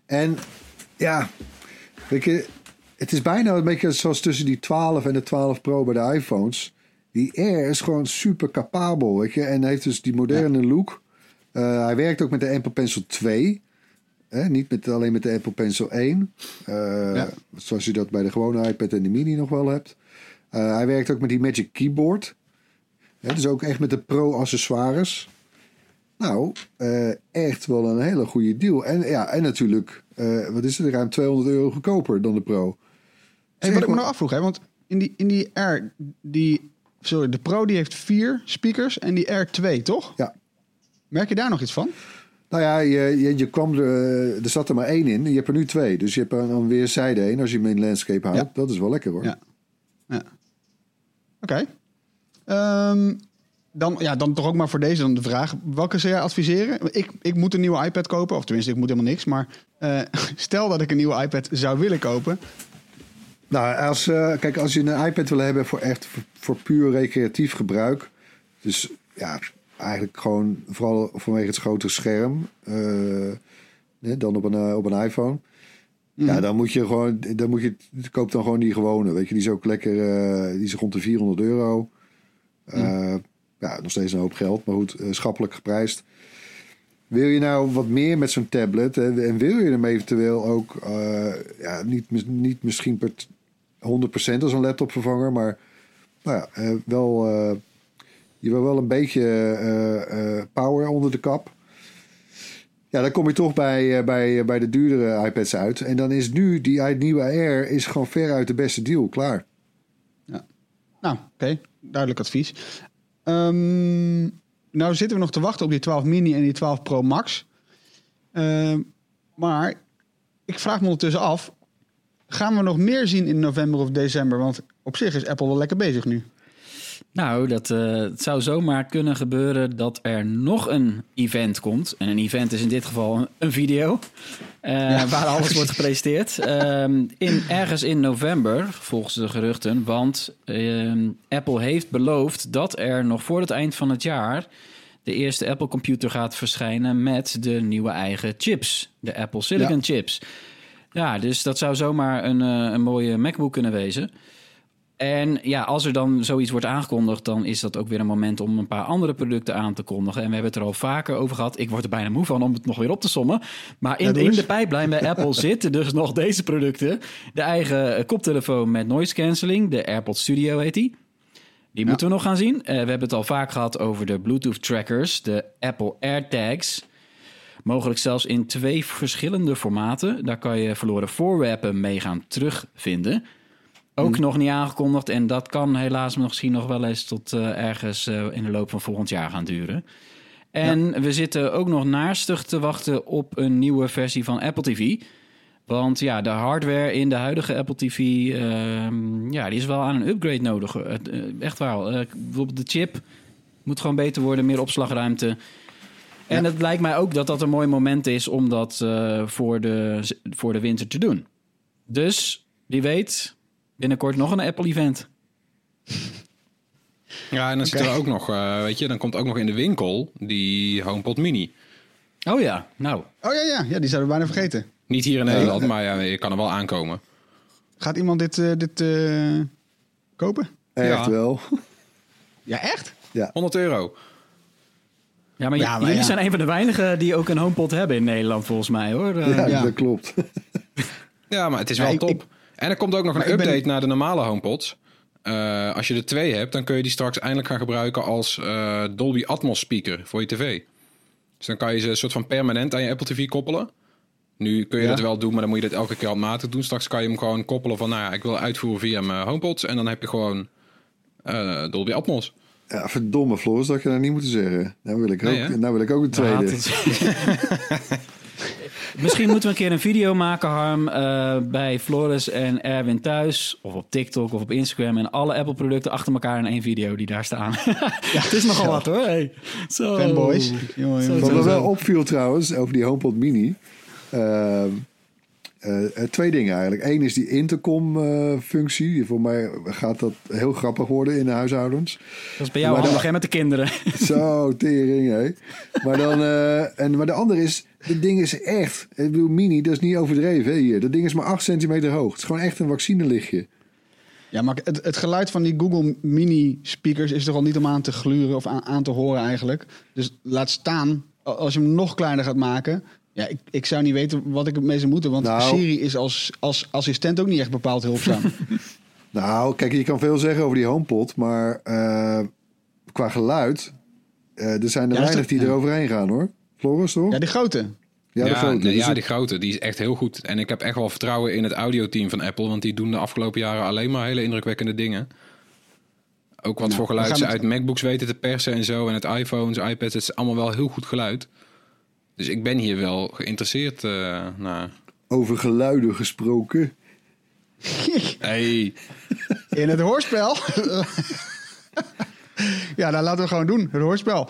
en ja, weet je, het is bijna een beetje zoals tussen die 12 en de 12 Pro bij de iPhones. Die Air is gewoon super capabel, weet je. En heeft dus die moderne look. Eh, hij werkt ook met de Apple Pencil 2. Hè? Niet met, alleen met de Apple Pencil 1. Eh, Ja. Zoals je dat bij de gewone iPad en de Mini nog wel hebt. Eh, hij werkt ook met die Magic Keyboard. Hè, dus ook echt met de Pro-accessoires. Nou, echt wel een hele goede deal. En, ja, en natuurlijk, wat is het, ruim 200 euro goedkoper dan de Pro. Hey, wat ik me nou afvroeg, hè, want in die, in die R, die, sorry, de Pro die heeft vier speakers en die R twee, toch? Ja. Merk je daar nog iets van? Nou ja, je, je, je kwam er, eh, er zat er maar één in. Je hebt er nu twee. Dus je hebt er dan weer zijde één als je hem in landscape houdt. Ja. Dat is wel lekker hoor. Ja. Ja. Oké. Ehm, dan, ja, dan toch ook maar voor deze dan de vraag. Welke zou jij adviseren? Ik, ik moet een nieuwe iPad kopen. Of tenminste, ik moet helemaal niks. Maar eh, stel dat ik een nieuwe iPad zou willen kopen. Nou, als, eh, kijk, als je een iPad wil hebben voor echt voor, puur recreatief gebruik. Dus ja, eigenlijk gewoon vooral vanwege het grotere scherm. eh, dan op een, eh, op een iPhone. Ja, dan moet je gewoon, dan moet je, koop dan gewoon die gewone. Weet je, die is ook lekker, die is rond de 400 euro. Eh, ja, nog steeds een hoop geld, maar goed, schappelijk geprijsd. Wil je nou wat meer met zo'n tablet hè, en wil je hem eventueel ook ja, niet, niet misschien per 100% als een laptopvervanger, maar nou ja, eh, wel, eh, je wil wel een beetje eh, power onder de kap. Ja, dan kom je toch bij, bij, bij de duurdere iPads uit. En dan is nu die nieuwe Air is gewoon veruit de beste deal. Klaar. Nou, oké. Duidelijk advies. Ehm, nou zitten we nog te wachten op die 12 mini en die 12 Pro Max. Ehm, maar ik vraag me ondertussen af... gaan we nog meer zien in november of december? Want op zich is Apple wel lekker bezig nu. Nou, dat, eh, het zou zomaar kunnen gebeuren dat er nog een event komt. En een event is in dit geval een, een video. eh, waar alles wordt gepresenteerd. Ehm, in, ergens in november, volgens de geruchten. Want ehm, Apple heeft beloofd dat er nog voor het eind van het jaar... de eerste Apple computer gaat verschijnen met de nieuwe eigen chips. De Apple Silicon Ja. chips. Ja, dus dat zou zomaar een, eh, een mooie MacBook kunnen wezen. En ja, als er dan zoiets wordt aangekondigd, dan is dat ook weer een moment om een paar andere producten aan te kondigen. En we hebben het er al vaker over gehad. Ik word er bijna moe van om het nog weer op te sommen. Maar in, Ja, de pijplijn bij Apple zitten dus nog deze producten. De eigen koptelefoon met noise cancelling, de AirPods Studio heet die. Die moeten we nog gaan zien. Eh, we hebben het al vaak gehad over de Bluetooth trackers, de Apple AirTags. Mogelijk zelfs in twee verschillende formaten. Daar kan je verloren voorwerpen mee gaan terugvinden. Ook nog niet aangekondigd. En dat kan helaas misschien nog wel eens tot eh, ergens eh, in de loop van volgend jaar gaan duren. En we zitten ook nog naastig te wachten op een nieuwe versie van Apple TV. Want ja, de hardware in de huidige Apple TV, ehm, ja, die is wel aan een upgrade nodig. Eh, echt wel. Eh, bijvoorbeeld de chip moet gewoon beter worden, meer opslagruimte. En het lijkt mij ook dat dat een mooi moment is om dat eh, voor, de, voor de winter te doen. Dus, wie weet, binnenkort nog een Apple-event. Ja, en dan zitten we ook nog, eh, weet je, dan komt ook nog in de winkel die HomePod Mini. Oh ja, nou. Oh ja, ja, ja die zouden we bijna vergeten. Niet hier in Nederland, maar ja, je kan er wel aankomen. Gaat iemand dit, eh, dit eh, kopen? Echt Ja. wel. Ja, echt? 100 euro. Ja, maar, Ja, jullie ja. zijn een van de weinigen die ook een HomePod hebben in Nederland, volgens mij hoor. Eh, Ja, ja. dat klopt. Ja, maar het is Ja, wel ik- top. ik- en er komt ook nog een ben- update naar de normale HomePods. Eh, als je er twee hebt, dan kun je die straks eindelijk gaan gebruiken als eh, Dolby Atmos speaker voor je tv. Dus dan kan je ze een soort van permanent aan je Apple TV koppelen. Nu kun je Ja. dat wel doen, maar dan moet je dat elke keer handmatig doen. Straks kan je hem gewoon koppelen van, nou ja, ik wil uitvoeren via mijn HomePods. En dan heb je gewoon eh, Dolby Atmos. Ja, verdomme Floris, dat je nou niet moeten zeggen. Nou wil ik ook, Nee, nou wil ik ook een tweede. Misschien moeten we een keer een video maken, Harm, eh, bij Floris en Erwin thuis. Of op TikTok of op Instagram. En alle Apple-producten achter elkaar in één video die daar staan. het is nogal wat hoor. Hey. Zo. Fanboys. Jongen, Zo, jongen. Wat me wel opviel trouwens, over die HomePod Mini. Ehm, eh, eh, twee dingen eigenlijk. Eén is die intercom-functie. Voor mij gaat dat heel grappig worden in de huishoudens. Dat is bij jou Maar handig dan- hè, met de kinderen. Zo, tering, hé. Maar, dan, eh, en, maar de andere is, dat ding is echt... Ik bedoel, mini, dat is niet overdreven hè, hier. Dat ding is maar 8 centimeter hoog. Het is gewoon echt een vaccinelichtje. Ja, maar het, het geluid van die Google Mini speakers is toch al niet om aan te gluren of aan, aan te horen eigenlijk. Dus laat staan, als je hem nog kleiner gaat maken. Ja, ik, ik zou niet weten wat ik ermee zou moeten. Want Nou. Siri is als, als assistent ook niet echt bepaald hulpzaam. Nou, kijk, je kan veel zeggen over die HomePod, maar eh, qua geluid, eh, er zijn er Ja, weinig dat- die ja. er overheen gaan, hoor. Floris, toch? ja, die grote. Ja, de ja, grote. nee, ja, het- die grote, die is echt heel goed. En ik heb echt wel vertrouwen in het audioteam van Apple, want die doen de afgelopen jaren alleen maar hele indrukwekkende dingen. Ook wat Nou, voor geluid ze het- uit MacBooks weten te persen en zo. En het iPhones, iPads, het is allemaal wel heel goed geluid. Dus ik ben hier wel geïnteresseerd eh naar. Over geluiden gesproken. Hey, In het hoorspel. ja, nou laten we gewoon doen. Het hoorspel.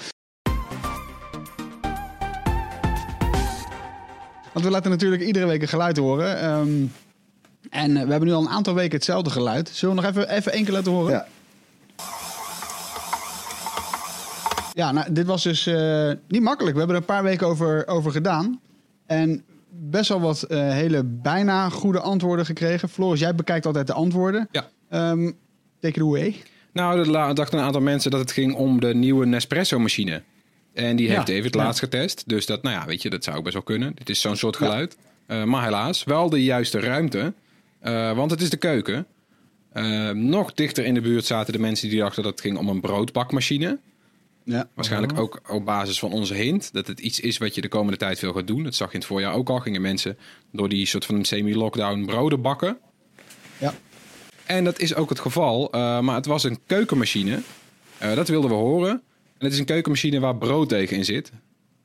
Want we laten natuurlijk iedere week een geluid horen. Ehm, en eh, we hebben nu al een aantal weken hetzelfde geluid. Zullen we nog even, even één keer laten horen? Ja. Ja, nou, dit was dus eh, niet makkelijk. We hebben er een paar weken over, over gedaan. En best wel wat eh, hele bijna goede antwoorden gekregen. Floris, jij bekijkt altijd de antwoorden. Ja. Ehm take it away. Nou, er dachten een aantal mensen dat het ging om de nieuwe Nespresso-machine. En die Ja, heeft David ja. laatst getest. Dus dat, nou ja, weet je, dat zou ook best wel kunnen. Dit is zo'n soort geluid. Eh, maar helaas, wel de juiste ruimte. Want het is de keuken. Nog dichter in de buurt zaten de mensen die dachten dat het ging om een broodbakmachine. Ja. Waarschijnlijk ook op basis van onze hint. Dat het iets is wat je de komende tijd veel gaat doen. Dat zag je in het voorjaar ook al. Gingen mensen door die soort van semi-lockdown broden bakken. Ja. En dat is ook het geval. eh, maar het was een keukenmachine. Eh, dat wilden we horen. En het is een keukenmachine waar brooddeeg in zit.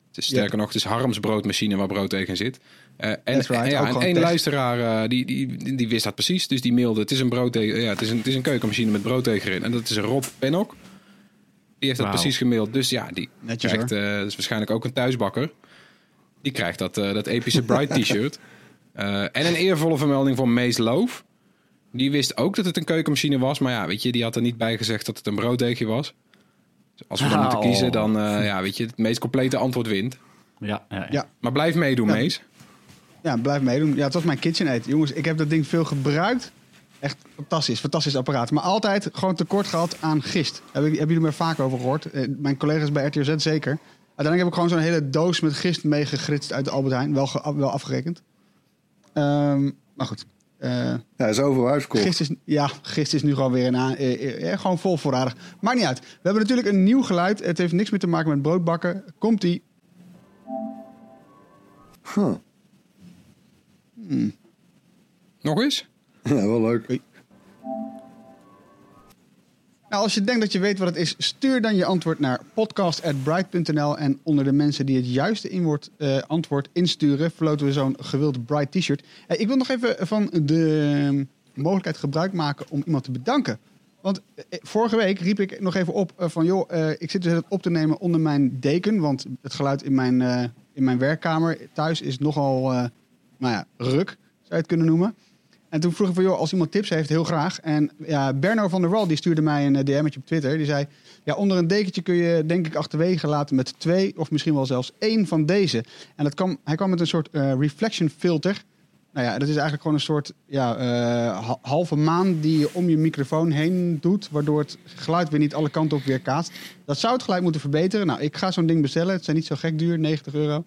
Het is sterker nog, het is Harms broodmachine waar brooddeeg in zit. Eh, en right, en ja, en één test. luisteraar eh, die, die, die wist dat precies. Dus die mailde, het is een, brooddeeg, ja, het is een, het is een keukenmachine met brooddeeg erin. En dat is een Rob Pennock. Die heeft dat precies gemaild. Dus ja, die Netjes, krijgt, eh, dat is waarschijnlijk ook een thuisbakker. Die krijgt dat, eh, dat epische Bright t-shirt. Eh, en een eervolle vermelding van Mees Loof. Die wist ook dat het een keukenmachine was. Maar ja, weet je, die had er niet bij gezegd dat het een brooddeegje was. Dus als we dan moeten Oh. kiezen, dan eh, ja, weet je, het meest complete antwoord wint. Ja, ja, ja. Ja. Maar blijf meedoen, Ja. Mees. Ja, blijf meedoen. Ja, het was mijn KitchenAid. Jongens, ik heb dat ding veel gebruikt. Echt fantastisch, fantastisch apparaat. Maar altijd gewoon tekort gehad aan gist. Heb ik, hebben jullie me vaak over gehoord? Eh, mijn collega's bij RTZ zeker. Uiteindelijk heb ik gewoon zo'n hele doos met gist meegegritst uit de Albert Heijn. Wel, ge- wel afgerekend. Ehm, maar goed. Eh, Ja, is overal uitverkocht. gist is, ja, gist is nu gewoon weer een aan, eh, eh, gewoon vol voorradig. Maakt niet uit. We hebben natuurlijk een nieuw geluid. Het heeft niks meer te maken met broodbakken. Komt-ie. Huh. Nog eens? Wel leuk. Nou, als je denkt dat je weet wat het is, stuur dan je antwoord naar podcast.bright.nl. En onder de mensen die het juiste inwoord, eh, antwoord insturen, verloten we zo'n gewild Bright t-shirt. Eh, ik wil nog even van de mogelijkheid gebruik maken om iemand te bedanken. Want eh, vorige week riep ik nog even op eh, van, joh, eh, ik zit dus het op te nemen onder mijn deken. Want het geluid in mijn, eh, in mijn werkkamer thuis is nogal, eh, nou ja, ruk, zou je het kunnen noemen. En toen vroeg ik van, joh, als iemand tips heeft, heel graag. En ja, Berno van der Wal, die stuurde mij een eh, DM'tje op Twitter. Die zei, ja, onder een dekentje kun je denk ik achterwege laten met twee... of misschien wel zelfs één van deze. En dat hij kwam met een soort eh, reflection filter. Nou ja, dat is eigenlijk gewoon een soort ja, eh, ha- halve maan die je om je microfoon heen doet... waardoor het geluid weer niet alle kanten op weer kaatst. Dat zou het geluid moeten verbeteren. Nou, ik ga zo'n ding bestellen. Het zijn niet zo gek duur, 90 euro.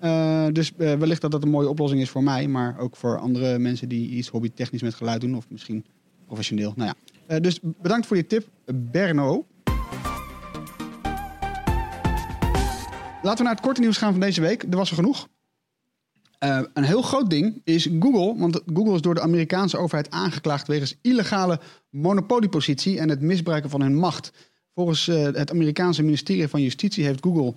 Eh, dus eh, wellicht dat dat een mooie oplossing is voor mij, maar ook voor andere mensen die iets hobbytechnisch met geluid doen, of misschien professioneel. Nou ja. Eh, dus bedankt voor je tip, Berno. Laten we naar het korte nieuws gaan van deze week. Er was er genoeg. Een heel groot ding is Google, want Google is door de Amerikaanse overheid aangeklaagd wegens illegale monopoliepositie en het misbruiken van hun macht. Volgens het Amerikaanse ministerie van Justitie heeft Google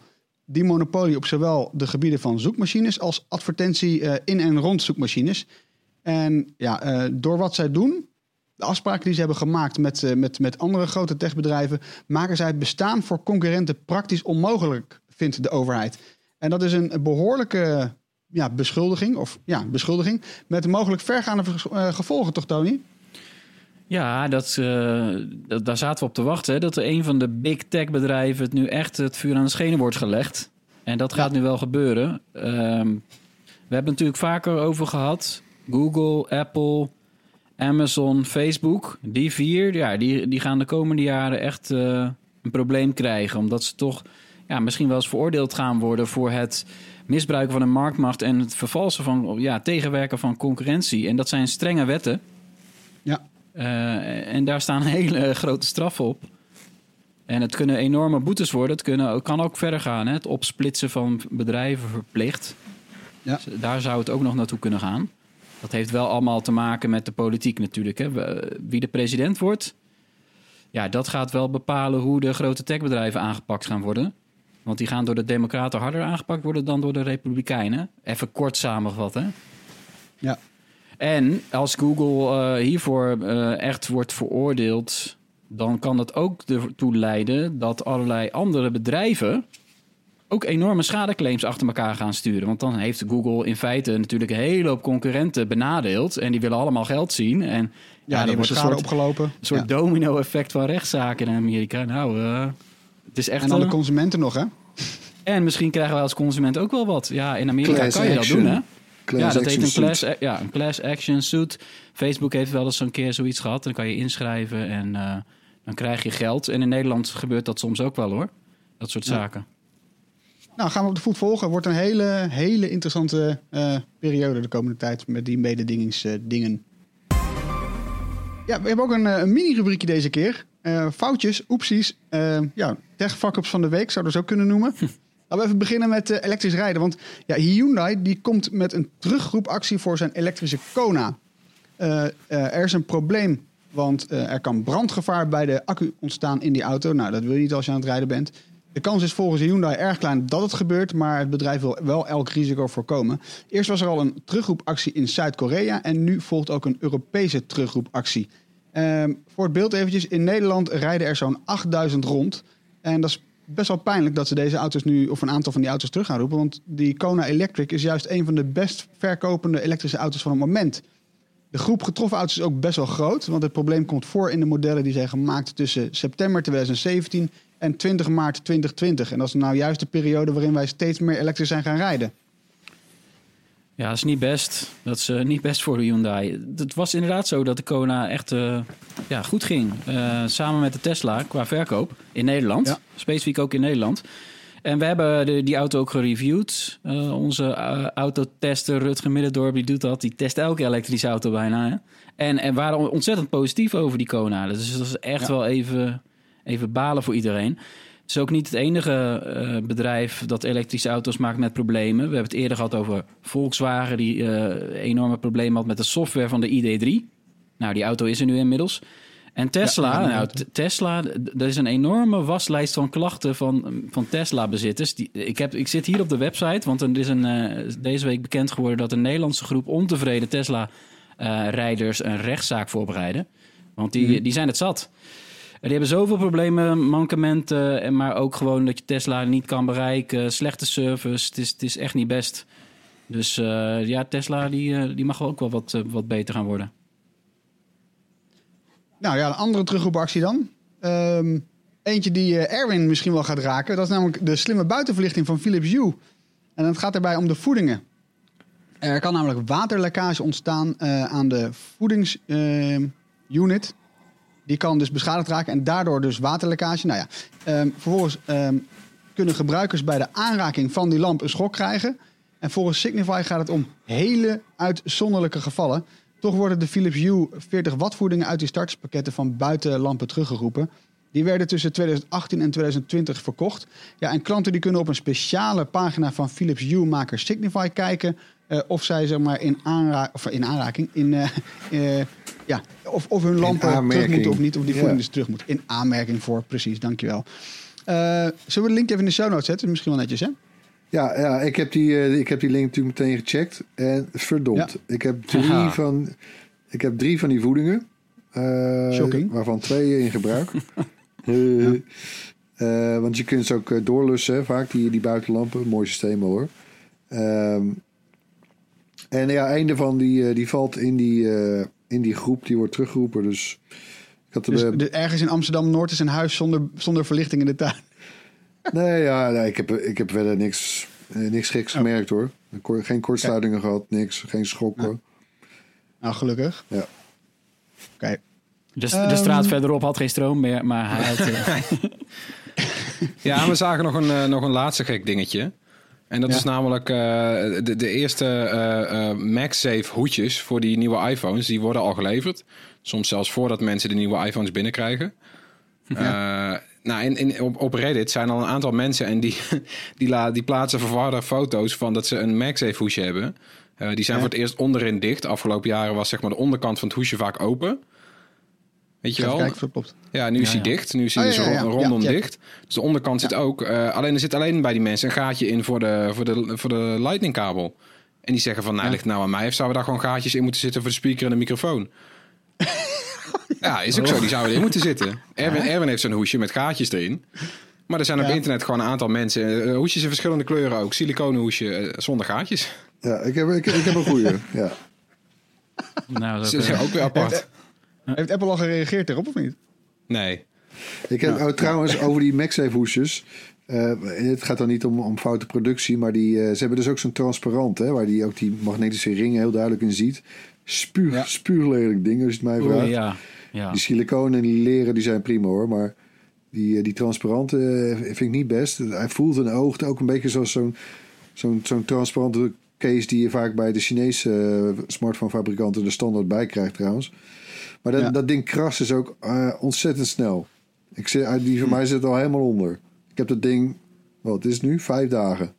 die monopolie op zowel de gebieden van zoekmachines als advertentie eh, in en rond zoekmachines. En ja, eh, door wat zij doen, de afspraken die ze hebben gemaakt met, eh, met, met andere grote techbedrijven, maken zij het bestaan voor concurrenten praktisch onmogelijk, vindt de overheid. En dat is een behoorlijke ja, beschuldiging, of ja, beschuldiging, met mogelijk vergaande gevolgen, toch, Tony? Ja, dat, eh, dat- daar zaten we op te wachten. hè, Dat er een van de big tech bedrijven het nu echt het vuur aan de schenen wordt gelegd. En dat gaat nu wel gebeuren. Ehm, we hebben het natuurlijk vaker over gehad. Google, Apple, Amazon, Facebook. Die vier, ja, die, die gaan de komende jaren echt eh, een probleem krijgen. Omdat ze toch ja, misschien wel eens veroordeeld gaan worden voor het misbruiken van een marktmacht en het vervalsen van ja, tegenwerken van concurrentie. En dat zijn strenge wetten. Ja. Eh, en daar staan hele grote straffen op. En het kunnen enorme boetes worden. Het kunnen, kan ook verder gaan. Hè? Het opsplitsen van bedrijven verplicht. Ja. Dus daar zou het ook nog naartoe kunnen gaan. Dat heeft wel allemaal te maken met de politiek natuurlijk. Hè? Wie de president wordt, ja, dat gaat wel bepalen hoe de grote techbedrijven aangepakt gaan worden. Want die gaan door de Democraten harder aangepakt worden dan door de Republikeinen. Even kort samengevat, hè? Ja. En als Google uh, hiervoor uh, echt wordt veroordeeld, dan kan dat ook ertoe leiden dat allerlei andere bedrijven ook enorme schadeclaims achter elkaar gaan sturen. Want dan heeft Google in feite natuurlijk een hele hoop concurrenten benadeeld. En die willen allemaal geld zien. En ja, ja wordt een soort, opgelopen. Een soort ja. domino-effect van rechtszaken in Amerika. Nou, uh, het is echt. En dan de consumenten nog, hè? En misschien krijgen wij als consument ook wel wat. Ja, in Amerika class kan je action. dat doen, hè? Class ja, dat heet een class, suit. ja, een class action suit. Facebook heeft wel eens een keer zoiets gehad. Dan kan je inschrijven en uh, dan krijg je geld. En in Nederland gebeurt dat soms ook wel, hoor. Dat soort Ja. zaken. Nou, gaan we op de voet volgen. Wordt een hele, hele interessante eh, periode de komende tijd met die mededingingsdingen. ja, we hebben ook een, eh, een mini-rubriekje deze keer. Eh, foutjes, oepsies. eh ja, tech fuck-ups van de week zouden we zo kunnen noemen. Laten we even beginnen met eh, elektrisch rijden. Want ja, Hyundai die komt met een terugroepactie voor zijn elektrische Kona. Eh, eh, er is een probleem, want er kan brandgevaar bij de accu ontstaan in die auto. Nou, dat wil je niet als je aan het rijden bent. De kans is volgens Hyundai erg klein dat het gebeurt, maar het bedrijf wil wel elk risico voorkomen. Eerst was er al een terugroepactie in Zuid-Korea en nu volgt ook een Europese terugroepactie. Ehm, voor het beeld eventjes, in Nederland rijden er zo'n 8000 rond. En dat is best wel pijnlijk dat ze deze auto's nu, of een aantal van die auto's terug gaan roepen. Want die Kona Electric is juist een van de best verkopende elektrische auto's van het moment. De groep getroffen auto's is ook best wel groot, want het probleem komt voor in de modellen die zijn gemaakt tussen september 2017 en 20 maart 2020. En dat is nou juist de periode waarin wij steeds meer elektrisch zijn gaan rijden. Ja, dat is niet best. Dat is eh, niet best voor de Hyundai. Het was inderdaad zo dat de Kona echt eh, ja, goed ging. Eh, samen met de Tesla qua verkoop in Nederland. Ja. Specifiek ook in Nederland. En we hebben de, die auto ook gereviewd. Onze autotester Rutger Middendorp, die doet dat. Die test elke elektrische auto bijna. Hè? En, en waren ontzettend positief over die Kona. Dus dat is echt Ja. wel even, even balen voor iedereen. Het is ook niet het enige eh, bedrijf dat elektrische auto's maakt met problemen. We hebben het eerder gehad over Volkswagen, die eh, enorme problemen had met de software van de ID3. Nou, die auto is er nu inmiddels. En Tesla, Ja, nou, Tesla, er is een enorme waslijst van klachten van, van Tesla-bezitters. Die- Ik, heb, ik zit hier op de website, want er is een, eh, deze week bekend geworden dat een Nederlandse groep ontevreden Tesla-rijders een rechtszaak voorbereiden. Want die, Mhm. die zijn het zat. Die hebben zoveel problemen, mankementen, en maar ook gewoon dat je Tesla niet kan bereiken, slechte service. Het is, het is echt niet best. Dus eh, ja, Tesla die, eh, die mag ook wel wat, eh, wat beter gaan worden. Nou ja, een andere terugroepactie dan. Ehm, eentje die Erwin misschien wel gaat raken. Dat is namelijk de slimme buitenverlichting van Philips Hue. En het gaat daarbij om de voedingen. Er kan namelijk waterlekkage ontstaan aan de voedingsunit. Die kan dus beschadigd raken en daardoor dus waterlekkage. Nou ja, ehm, vervolgens ehm, kunnen gebruikers bij de aanraking van die lamp een schok krijgen. En volgens Signify gaat het om hele uitzonderlijke gevallen. Toch worden de Philips Hue 40 watt voedingen uit die starterspakketten van buitenlampen teruggeroepen. Die werden tussen 2018 en 2020 verkocht. Ja, en klanten die kunnen op een speciale pagina van Philips Hue-maker Signify kijken eh, of zij zeg maar in, aanra of in aanraking, in, eh, eh, ja, of, of hun lampen terug moeten of niet, of die Ja. voeding dus terug moet. In aanmerking voor, precies, dankjewel. Eh zullen we de link even in de show notes zetten? Misschien wel netjes, hè? Ja, ja ik, heb die, eh, ik heb die link natuurlijk meteen gecheckt. En verdomd, ik, heb drie van, ik heb drie van die voedingen. eh, Shocking. Waarvan twee in gebruik. Want je kunt ze ook doorlussen, vaak, die, die buitenlampen. Mooi systeem hoor. Ehm, en ja, een daarvan die, die valt in die, eh, in die groep, die wordt teruggeroepen. Dus ik had Dus er, de- ergens in Amsterdam-Noord is een huis zonder, zonder verlichting in de tuin. Nee, ja, nee, ik, heb, ik heb verder niks, eh, niks geks gemerkt hoor. Geen kortsluitingen gehad, niks. Geen schokken. Nou, gelukkig. Ja. Oké. De, de Ehm. straat verderop had geen stroom meer, maar hij had... eh, Ja, we zagen nog een, eh, nog een laatste gek dingetje. En dat Ja. is namelijk eh, de, de eerste eh, eh, MagSafe hoedjes voor die nieuwe iPhones. Die worden al geleverd. Soms zelfs voordat mensen de nieuwe iPhones binnenkrijgen. Nou, in, in, op, op Reddit zijn al een aantal mensen en die, die, la, die plaatsen verwarde foto's van dat ze een MagSafe hoesje hebben. Die zijn Ja. voor het eerst onderin dicht. Afgelopen jaren was zeg maar de onderkant van het hoesje vaak open. Weet je wel? kijken klopt. Ja, nu is Ja, hij ja. dicht. Nu is hij Oh, dus ja, ja, ja. rondom dicht. Dus de onderkant zit ook. eh, alleen er zit alleen bij die mensen een gaatje in voor de, voor de, voor de lightning kabel. En die zeggen van, nou, Ja. ligt nou aan mij? Of zouden we daar gewoon gaatjes in moeten zitten voor de speaker en de microfoon? ja, is ook zo. Die zouden erin moeten zitten. Erwin, Erwin heeft zo'n hoesje met gaatjes erin. Maar er zijn op Ja. internet gewoon een aantal mensen. eh, hoesjes in verschillende kleuren ook. Siliconen hoesje eh, zonder gaatjes. Ja, ik heb, ik, ik heb een goeie. Ja. nou, Dat is eh, ook weer apart. Heeft Apple al gereageerd erop of niet? Nee. Ik heb oh, trouwens over die MagSafe hoesjes. eh, het gaat dan niet om, om foute productie, maar die, eh, ze hebben dus ook zo'n transparant, hè, waar die ook die magnetische ringen heel duidelijk in ziet. Spuug, Ja. spuuglelijk ding, als je het mij oei, vraagt. ja, ja. Die siliconen en die leren die zijn prima hoor, maar die, eh, die transparante vind ik niet best. Hij voelt en oogt ook een beetje zoals zo'n zo'n zo'n transparante case die je vaak bij de Chinese eh, smartphonefabrikanten er standaard bij krijgt trouwens. Maar dat, Ja. dat ding krast is ook eh, ontzettend snel. Ik zit, eh, die van mij zit al helemaal onder. Ik heb dat ding, wat is het nu? Vijf dagen.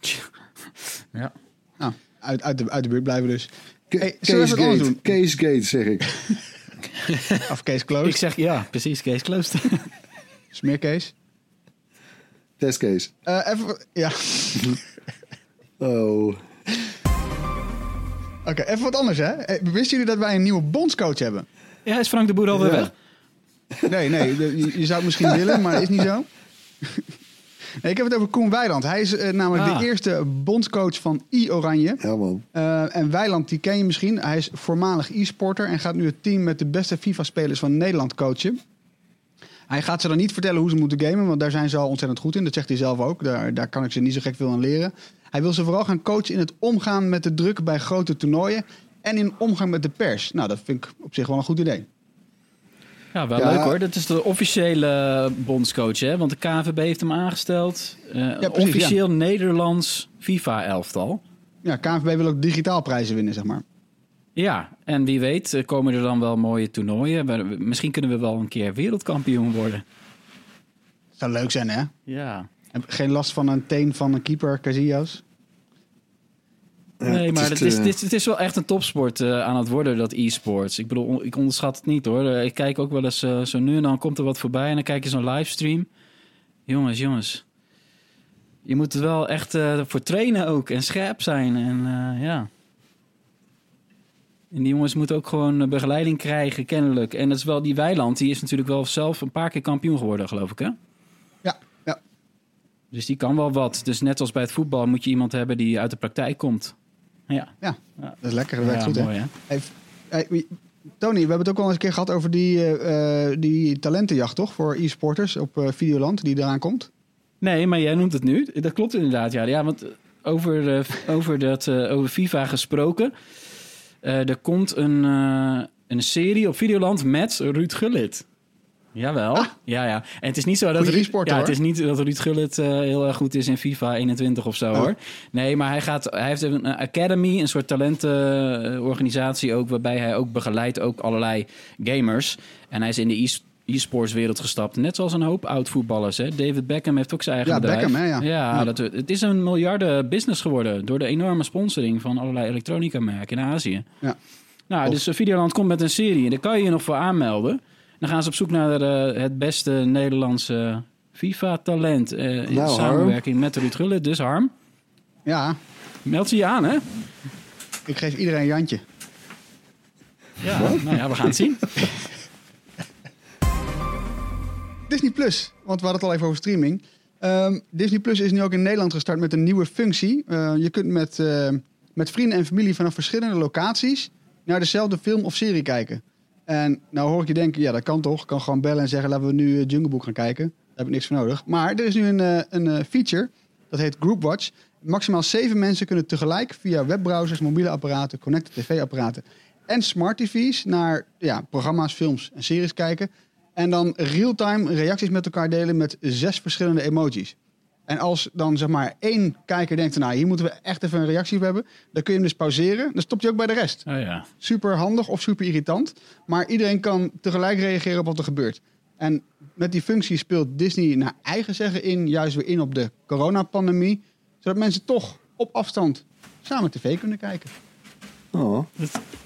ja. Nou, uit, uit, de, uit de buurt blijven dus. Ca- Hey, zullen we even wat anders Casegate, doen? Casegate zeg ik. Of case closed. Ik zeg ja, precies, Kees Closed. Smeercase. Testcase. Eh even, ja. Oh. Oké, even wat anders hè. Eh, Wisten jullie dat wij een nieuwe bondscoach hebben? ja, is Frank de Boer alweer Ja. weg? Nee, nee. je, je zou het misschien willen, maar dat is niet zo. Nee, ik heb het over Koen Weiland. Hij is eh, namelijk Ah. de eerste bondscoach van I-Oranje. Ja man. Eh, en Weiland, die ken je misschien. Hij is voormalig e-sporter en gaat nu het team met de beste FIFA-spelers van Nederland coachen. Hij gaat ze dan niet vertellen hoe ze moeten gamen, want daar zijn ze al ontzettend goed in. Dat zegt hij zelf ook. Daar, daar kan ik ze niet zo gek veel aan leren. Hij wil ze vooral gaan coachen in het omgaan met de druk bij grote toernooien en in omgang met de pers. Nou, dat vind ik op zich wel een goed idee. Ja, wel Ja. leuk hoor. Dat is de officiële bondscoach, hè? Want de KNVB heeft hem aangesteld. Precies, officieel Nederlands FIFA-elftal. Ja, KNVB wil ook digitaal prijzen winnen, zeg maar. Ja, en wie weet eh, komen er dan wel mooie toernooien. Misschien kunnen we wel een keer wereldkampioen worden. Zou leuk zijn, hè? Ja. Heb geen last van een teen van een keeper, Casillas? Nee, het maar is het is, het, is, het is wel echt een topsport eh, aan het worden, dat e-sports. Ik bedoel, ik onderschat het niet hoor. Eh, ik kijk ook wel eens eh, zo nu en dan komt er wat voorbij en dan kijk je zo'n livestream. Jongens, jongens. Je moet er wel echt eh, voor trainen ook en scherp zijn. En eh, ja. En die jongens moeten ook gewoon eh, begeleiding krijgen, kennelijk. En dat is wel die Weiland, die is natuurlijk wel zelf een paar keer kampioen geworden, geloof ik hè? Dus die kan wel wat. Dus net als bij het voetbal moet je iemand hebben die uit de praktijk komt. Ja, Ja, dat is lekker. Dat werkt Ja, goed, mooi, hè? Hey, Tony, we hebben het ook al eens een keer gehad over die, eh, eh, die talentenjacht, toch? Voor e-sporters op eh, Videoland, die eraan komt. Nee, maar jij noemt het nu. Dat klopt inderdaad, ja. Ja, want over, eh, over, dat, over FIFA gesproken. er komt een, een serie op Videoland met Ruud Gullit. Jawel. Ja, ja. En het is niet zo dat Goeie Ruud, ja, hoor. het is niet dat Ruud Gullit eh, heel erg goed is in FIFA 21 of zo, Oh. hoor. Nee, maar hij, gaat, hij heeft een academy, een soort talentenorganisatie ook, waarbij hij ook begeleidt ook allerlei gamers. En hij is in de e- e-sports wereld gestapt, net zoals een hoop oud voetballers. Hè. David Beckham heeft ook zijn eigen Ja, bedrijf. Beckham, hè, ja. Ja. Dat, het is een miljarden business geworden door de enorme sponsoring van allerlei elektronica merken in Azië. Ja. Nou, dus Videoland komt met een serie en daar kan je je nog voor aanmelden. Dan gaan ze op zoek naar eh, het beste Nederlandse FIFA-talent. eh, in Nou, samenwerking met Ruud Gullit. Dus Harm, Ja, meld ze je aan, hè? ik geef iedereen een Jantje. Ja, nou ja, we gaan het zien. Disney Plus, want we hadden het al even over streaming. Ehm, Disney Plus is nu ook in Nederland gestart met een nieuwe functie. Eh, je kunt met, eh, met vrienden en familie vanaf verschillende locaties naar dezelfde film of serie kijken. En nou hoor ik je denken, ja dat kan toch. Ik kan gewoon bellen en zeggen, laten we nu eh, Jungle Book gaan kijken. heb ik niks voor nodig. Maar er is nu een, eh, een eh, feature, dat heet Group Watch. Maximaal zeven mensen kunnen tegelijk via webbrowsers, mobiele apparaten, connected tv-apparaten en smart tv's naar ja, programma's, films en series kijken. En dan real-time reacties met elkaar delen met zes verschillende emojis. En als dan zeg maar één kijker denkt, nou hier moeten we echt even een reactie op hebben, dan kun je hem dus pauzeren. Dan stopt je ook bij de rest. Oh ja. Super handig of super irritant. Maar iedereen kan tegelijk reageren op wat er gebeurt. En met die functie speelt Disney naar eigen zeggen in, juist weer in op de coronapandemie. Zodat mensen toch op afstand samen tv kunnen kijken. Oh.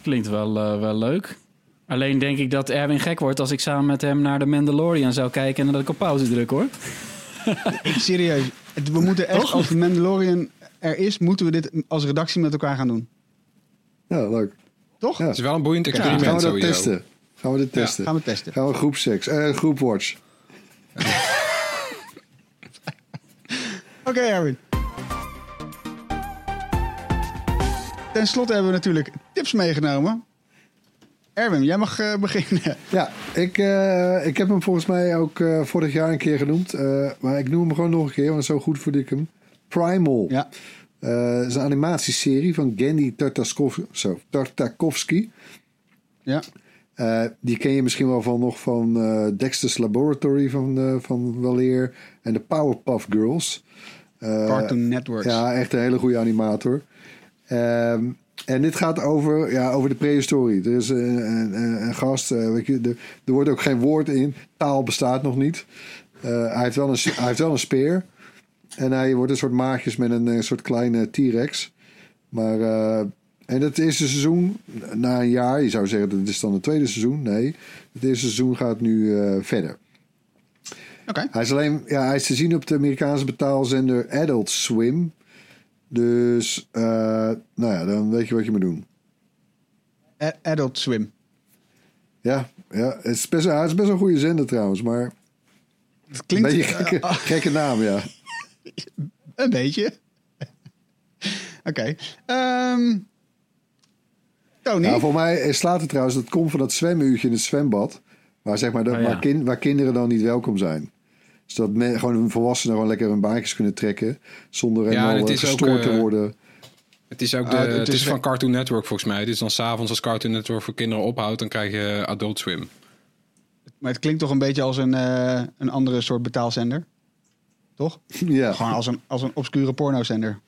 Klinkt wel, eh, wel leuk. Alleen denk ik dat Erwin gek wordt als ik samen met hem naar de Mandalorian zou kijken en dat ik op pauze druk hoor. Ik serieus. Het- We moeten echt, als de Mandalorian er is, moeten we dit als redactie met elkaar gaan doen. Ja, leuk. Toch? Ja. Het is wel een boeiend Gaan experiment we dat sowieso. testen? Gaan we dit testen? Gaan we testen. Gaan we groepseks, eh groepwatch. Oké, Erwin. Ten slotte hebben we natuurlijk tips meegenomen. Erwin, jij mag eh, beginnen. Ja, ik, eh, ik heb hem volgens mij ook eh, vorig jaar een keer genoemd. maar ik noem hem gewoon nog een keer, want zo goed vond ik hem. Primal. Ja. Is een animatieserie van Gendy Tartaskov- zo, Tartakovsky. Ja. Die ken je misschien wel van nog van Dexter's Laboratory van, van Waleer. En de Powerpuff Girls. Cartoon Networks. Ja, echt een hele goede animator. Ehm, en dit gaat over, ja, over de prehistorie. Er is een, een, een- een gast, eh, weet je, er, er wordt ook geen woord in. Taal bestaat nog niet. Eh, hij, heeft wel een, hij heeft wel een speer. En hij wordt een soort maagjes met een, eh, soort kleine T-Rex. Maar, eh, en het eerste seizoen, na een jaar, je zou zeggen dat is dan het tweede seizoen. Nee, het eerste seizoen gaat nu eh, verder. Oké. Hij is alleen, ja, hij is te zien op de Amerikaanse betaalzender Adult Swim. Dus, eh, nou ja, dan weet je wat je moet doen. Adult Swim. Ja, ja het, is best, het is best wel een goede zender trouwens, maar Het een klinkt beetje gekke, gekke naam, ja. een beetje. Oké. Ehm, Tony. ja. Voor mij slaat het trouwens, dat komt van dat zwemuurtje in het zwembad. Waar, zeg maar, dat, Oh ja. waar, kin- waar kinderen dan niet welkom zijn. Zodat men, gewoon hun volwassenen gewoon lekker hun baantjes kunnen trekken. Zonder helemaal het eh, ook, gestoord te eh, worden. Het is ook de, Ah, het het is is van Cartoon Network volgens mij. Het is dan s'avonds als Cartoon Network voor kinderen ophoudt, dan krijg je Adult Swim. Maar het klinkt toch een beetje als een, eh, een andere soort betaalzender? Toch? Ja, Gewoon als een, als een obscure pornozender.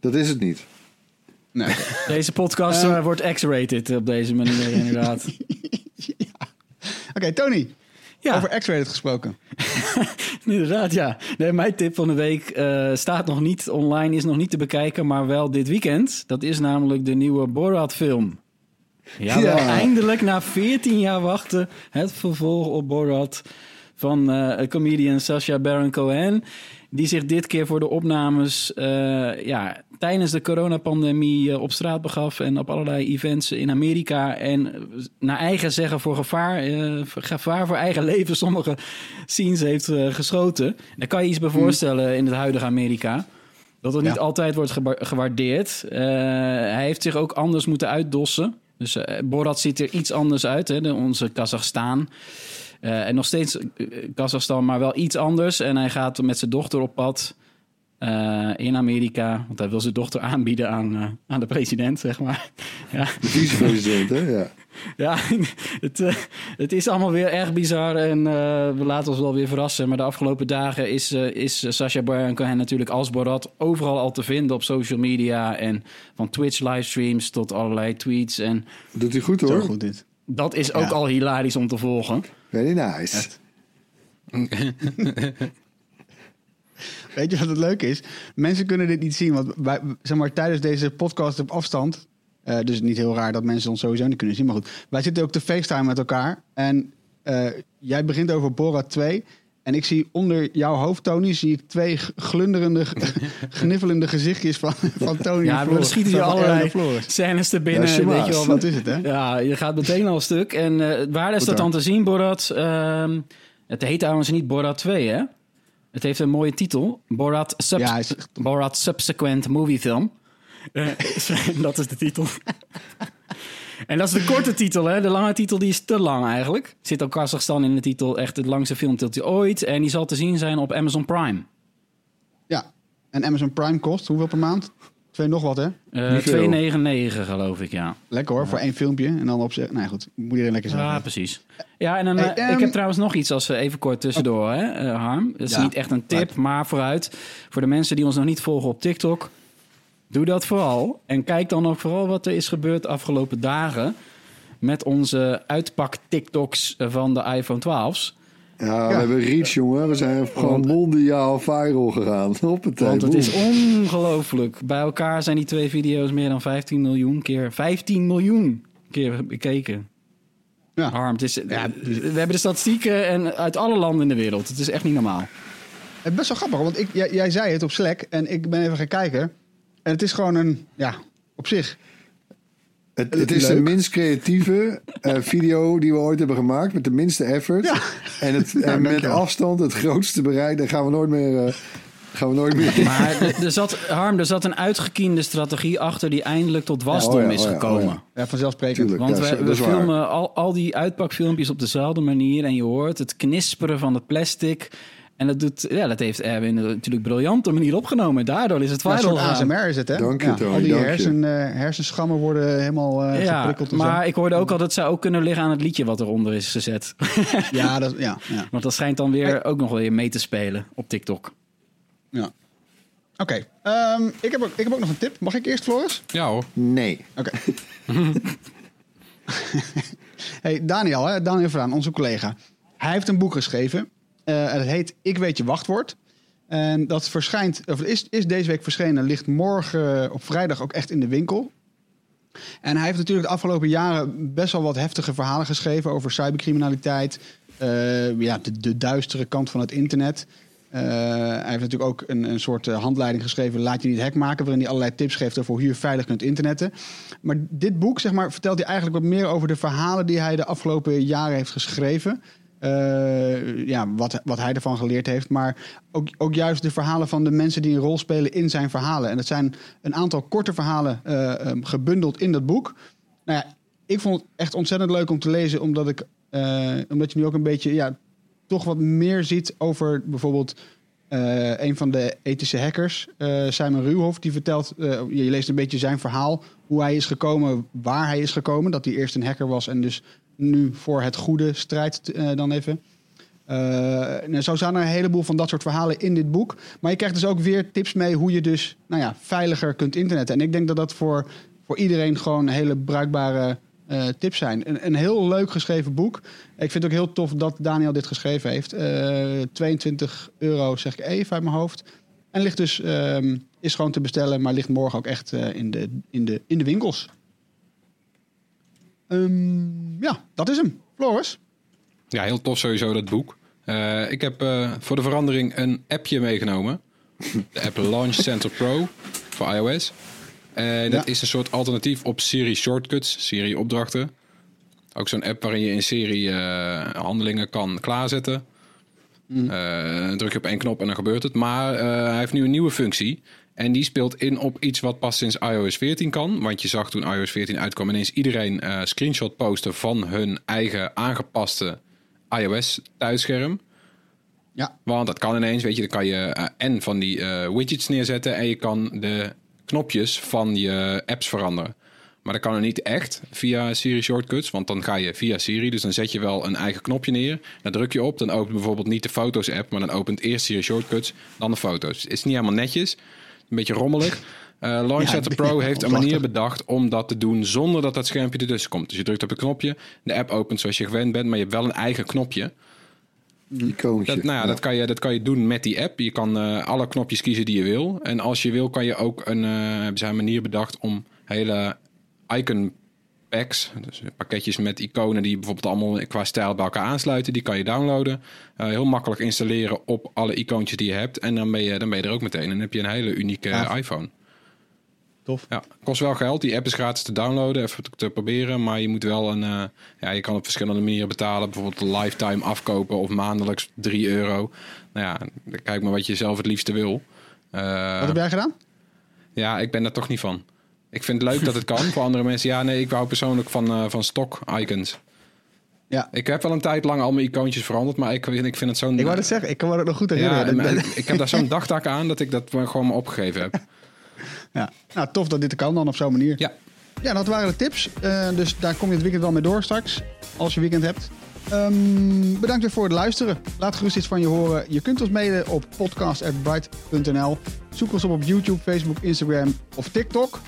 dat is het niet. Nee. Deze podcast eh, wordt X-rated op deze manier inderdaad. Oké, Tony. Ja. Over X-rated gesproken. Inderdaad, ja. Nee, mijn tip van de week eh, staat nog niet online, is nog niet te bekijken, maar wel dit weekend. Dat is namelijk de nieuwe Borat-film. Ja, Ja. eindelijk na 14 jaar wachten het vervolg op Borat van eh comedian Sacha Baron Cohen. Die zich dit keer voor de opnames eh, ja, tijdens de coronapandemie eh, op straat begaf. En op allerlei events in Amerika. En eh, naar eigen zeggen voor gevaar, voor gevaar voor eigen leven sommige scenes heeft geschoten. Daar kan je iets bij voorstellen in het huidige Amerika. Dat het niet altijd wordt gewaardeerd. Hij heeft zich ook anders moeten uitdossen. Dus Borat ziet er iets anders uit, hè, onze Kazachstan. Eh, en nog steeds eh, Kazachstan, maar wel iets anders. En hij gaat met zijn dochter op pad eh, in Amerika. Want hij wil zijn dochter aanbieden aan, aan de president, zeg maar. ja, De vicepresident, hè? Ja. ja het, het is allemaal weer erg bizar. En eh, we laten ons wel weer verrassen. Maar de afgelopen dagen is, eh is Sacha Baron Cohen natuurlijk als Borat overal al te vinden op social media. En van Twitch livestreams tot allerlei tweets. En Doet hij goed Zo hoor. goed dit. dat is ook Ja. al hilarisch om te volgen. Very nice. Weet je wat het leuke is? Mensen kunnen dit niet zien, want zeg maar, tijdens deze podcast op afstand... eh, dus niet heel raar dat mensen ons sowieso niet kunnen zien. Maar goed, wij zitten ook te FaceTime met elkaar. En eh, jij begint over Borat 2. En ik zie onder jouw hoofd, Tony, zie ik twee glunderende, gniffelende gezichtjes van, van Tony Ja, Floris. schieten je allerlei scènes te binnen. Ja, weet je wel, Dat is het, hè? Ja, je gaat meteen al stuk. En eh, waar is Goed dat dan te zien, Borat? Ehm, het heet trouwens niet Borat 2, hè? Het heeft een mooie titel. Ja, is Borat Subsequent Movie Film. Eh, dat is de titel. En dat is de korte titel, hè? De lange titel die is te lang eigenlijk. Zit ook Kazachstan in de titel, echt het langste filmtitel ooit. En die zal te zien zijn op Amazon Prime. Ja. En Amazon Prime kost hoeveel per maand? Twee nog wat, hè? Eh Niet veel. 2,99 geloof ik, ja. Lekker hoor, voor één filmpje. En dan op zich... Nou goed, moet iedereen lekker Ja, zeggen. precies. Ja, en dan, Hey, eh, ehm, ik heb trouwens nog iets als we even kort tussendoor, hè, eh, Harm. Dat is Ja, niet echt een tip, maar vooruit. Voor de mensen die ons nog niet volgen op TikTok, doe dat vooral. En kijk dan ook vooral wat er is gebeurd de afgelopen dagen met onze uitpak-TikToks van de iPhone 12's. Ja, we hebben reach, jongen. We zijn gewoon mondiaal viral gegaan. Op het Want het is ongelooflijk. Bij elkaar zijn die twee video's meer dan 15 miljoen keer. 15 miljoen keer bekeken. Ja. Harm, het is, we hebben de statistieken en uit alle landen in de wereld. Het is echt niet normaal. Het is best wel grappig, want ik, jij, jij zei het op Slack en ik ben even gaan kijken. En het is gewoon een, ja, op zich. Het, het is de minst creatieve eh, video die we ooit hebben gemaakt. Met de minste effort. Ja. En, het, en met afstand het grootste bereik. Daar gaan we nooit meer... eh, gaan we nooit meer... Maar er, zat, Harm, er zat een uitgekiende strategie achter die eindelijk tot wasdom Ja, oh ja, is oh ja, gekomen. oh ja. Ja, vanzelfsprekend. Tuurlijk. Want Ja, we, we filmen al, al die uitpakfilmpjes op dezelfde manier. En je hoort het knisperen van het plastic. En dat, doet, ja, dat heeft Erwin natuurlijk briljante manier opgenomen. Daardoor is het Ja, een viral soort gegaan. ASMR is het, hè? Dank je, ja, al die hersen, eh, hersenschammen worden helemaal eh Ja, geprikkeld. zo. maar ik hoorde ook al dat zou ook kunnen liggen aan het liedje wat eronder is gezet. Ja, dat, ja, ja, Want dat schijnt dan weer ook nog wel weer mee te spelen op TikTok. ja. Oké, ehm, ik, heb ook, ik heb ook nog een tip. Mag ik eerst, Floris? Ja hoor. Nee. Oké. hey, Daniel, hè, Daniel Vraan, onze collega. Hij heeft een boek geschreven. Eh, het heet Ik weet je wachtwoord. En dat verschijnt, of is, is deze week verschenen, ligt morgen op vrijdag ook echt in de winkel. En hij heeft natuurlijk de afgelopen jaren best wel wat heftige verhalen geschreven over cybercriminaliteit. eh, ja, de, de duistere kant van het internet. Eh, hij heeft natuurlijk ook een, een soort handleiding geschreven, Laat je niet hack maken, waarin hij allerlei tips geeft over hoe je veilig kunt internetten. Maar dit boek, zeg maar, vertelt hij eigenlijk wat meer over de verhalen die hij de afgelopen jaren heeft geschreven. Eh, ja, wat, wat hij ervan geleerd heeft. Maar ook, ook juist de verhalen van de mensen die een rol spelen in zijn verhalen. En dat zijn een aantal korte verhalen eh, ehm, gebundeld in dat boek. Nou ja, ik vond het echt ontzettend leuk om te lezen, omdat, ik, eh, omdat je nu ook een beetje ja, toch wat meer ziet over bijvoorbeeld een van de ethische hackers, Simon Ruwhoff, die vertelt, je leest een beetje zijn verhaal, hoe hij is gekomen, waar hij is gekomen, dat hij eerst een hacker was en dus nu voor het goede strijdt eh, dan even. Eh, nou, zo zijn er een heleboel van dat soort verhalen in dit boek. Maar je krijgt dus ook weer tips mee hoe je dus nou ja, veiliger kunt internetten. En ik denk dat dat voor, voor iedereen gewoon hele bruikbare eh, tips zijn. Een, een heel leuk geschreven boek. Ik vind het ook heel tof dat Daniel dit geschreven heeft. Eh 22 euro zeg ik even uit mijn hoofd. En ligt dus, ehm, is gewoon te bestellen, maar ligt morgen ook echt in, de, in, de, in de winkels. Ehm, ja, dat is hem. Floris? Ja, heel tof sowieso dat boek. Eh, ik heb eh, voor de verandering een appje meegenomen. De app Launch Center Pro voor iOS. Eh, dat Ja. is een soort alternatief op Siri Shortcuts, Siri opdrachten. Ook zo'n app waarin je in Siri handelingen kan klaarzetten. Eh, druk je op één knop en dan gebeurt het. Maar hij heeft nu een nieuwe functie. En die speelt in op iets wat pas sinds iOS 14 kan. Want je zag toen iOS 14 uitkwam ineens iedereen eh screenshot posten van hun eigen aangepaste iOS thuisscherm. Ja. Want dat kan ineens, weet je, dan kan je eh, en van die eh, widgets neerzetten en je kan de knopjes van je apps veranderen. Maar dat kan er niet echt via Siri Shortcuts, want dan ga je via Siri, dus dan zet je wel een eigen knopje neer. Dan druk je op, dan opent bijvoorbeeld niet de Foto's app, maar dan opent eerst Siri Shortcuts, dan de foto's. Het is niet helemaal netjes, een beetje rommelig. Eh Launch Ja, Center ja, Pro heeft een lastig. manier bedacht om dat te doen zonder dat dat schermpje ertussen komt. Dus je drukt op het knopje, de app opent zoals je gewend bent, maar je hebt wel een eigen knopje. Icoontje. Dat, nou ja, Dat, kan je, dat kan je doen met die app. Je kan eh, alle knopjes kiezen die je wil. En als je wil, kan je ook een, eh, hebben zij een manier bedacht om hele icon packs, dus pakketjes met iconen die bijvoorbeeld allemaal qua stijl bij elkaar aansluiten, die kan je downloaden. Eh, heel makkelijk installeren op alle icoontjes die je hebt. En dan ben je, dan ben je er ook meteen. En dan heb je een hele unieke Ja. iPhone. Tof. Ja, kost wel geld. Die app is gratis te downloaden, even te- proberen. Maar je moet wel een. eh, ja, je kan op verschillende manieren betalen. Bijvoorbeeld lifetime afkopen of maandelijks 3 euro. Nou ja, kijk maar wat je zelf het liefste wil. Eh, Wat heb jij gedaan? ja, ik ben daar toch niet van. Ik vind het leuk dat het kan. Voor andere mensen, ja, nee, ik wou persoonlijk van, eh, van stock icons. Ja. Ik heb wel een tijd lang al mijn icoontjes veranderd, maar ik, ik vind het zo'n... Ik wou het zeggen, ik kan me dat nog goed herinneren. ik, ik heb daar zo'n dagtaak aan dat ik dat gewoon opgegeven heb. ja. Nou, tof dat dit kan dan op zo'n manier. Ja, Ja, dat waren de tips. Eh, dus daar kom je het weekend wel mee door straks. Als je weekend hebt. Ehm, bedankt weer voor het luisteren. Laat gerust iets van je horen. Je kunt ons mailen op podcast.bright.nl. Zoek ons op op YouTube, Facebook, Instagram of TikTok.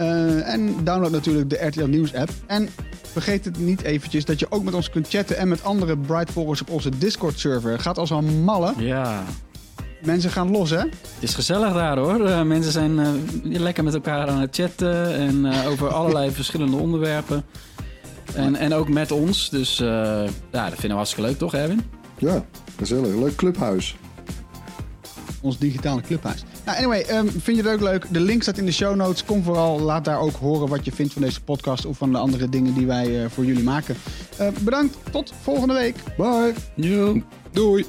Eh, en download natuurlijk de RTL Nieuws app. En vergeet het niet eventjes dat je ook met ons kunt chatten en met andere Bright-volgers op onze Discord-server. Gaat als een malle. Ja, Mensen gaan los, hè? het is gezellig daar hoor. Eh, mensen zijn eh, lekker met elkaar aan het chatten en eh, over allerlei verschillende onderwerpen. En, en ook met ons. Dus eh, ja, dat vinden we hartstikke leuk, toch, Erwin? Ja, gezellig. Leuk clubhuis. ons digitale clubhuis. Nou, anyway, ehm, vind je het ook leuk? De link staat in de show notes. Kom vooral, laat daar ook horen wat je vindt van deze podcast of van de andere dingen die wij eh, voor jullie maken. Eh, bedankt, tot volgende week. Bye. Jo. doei!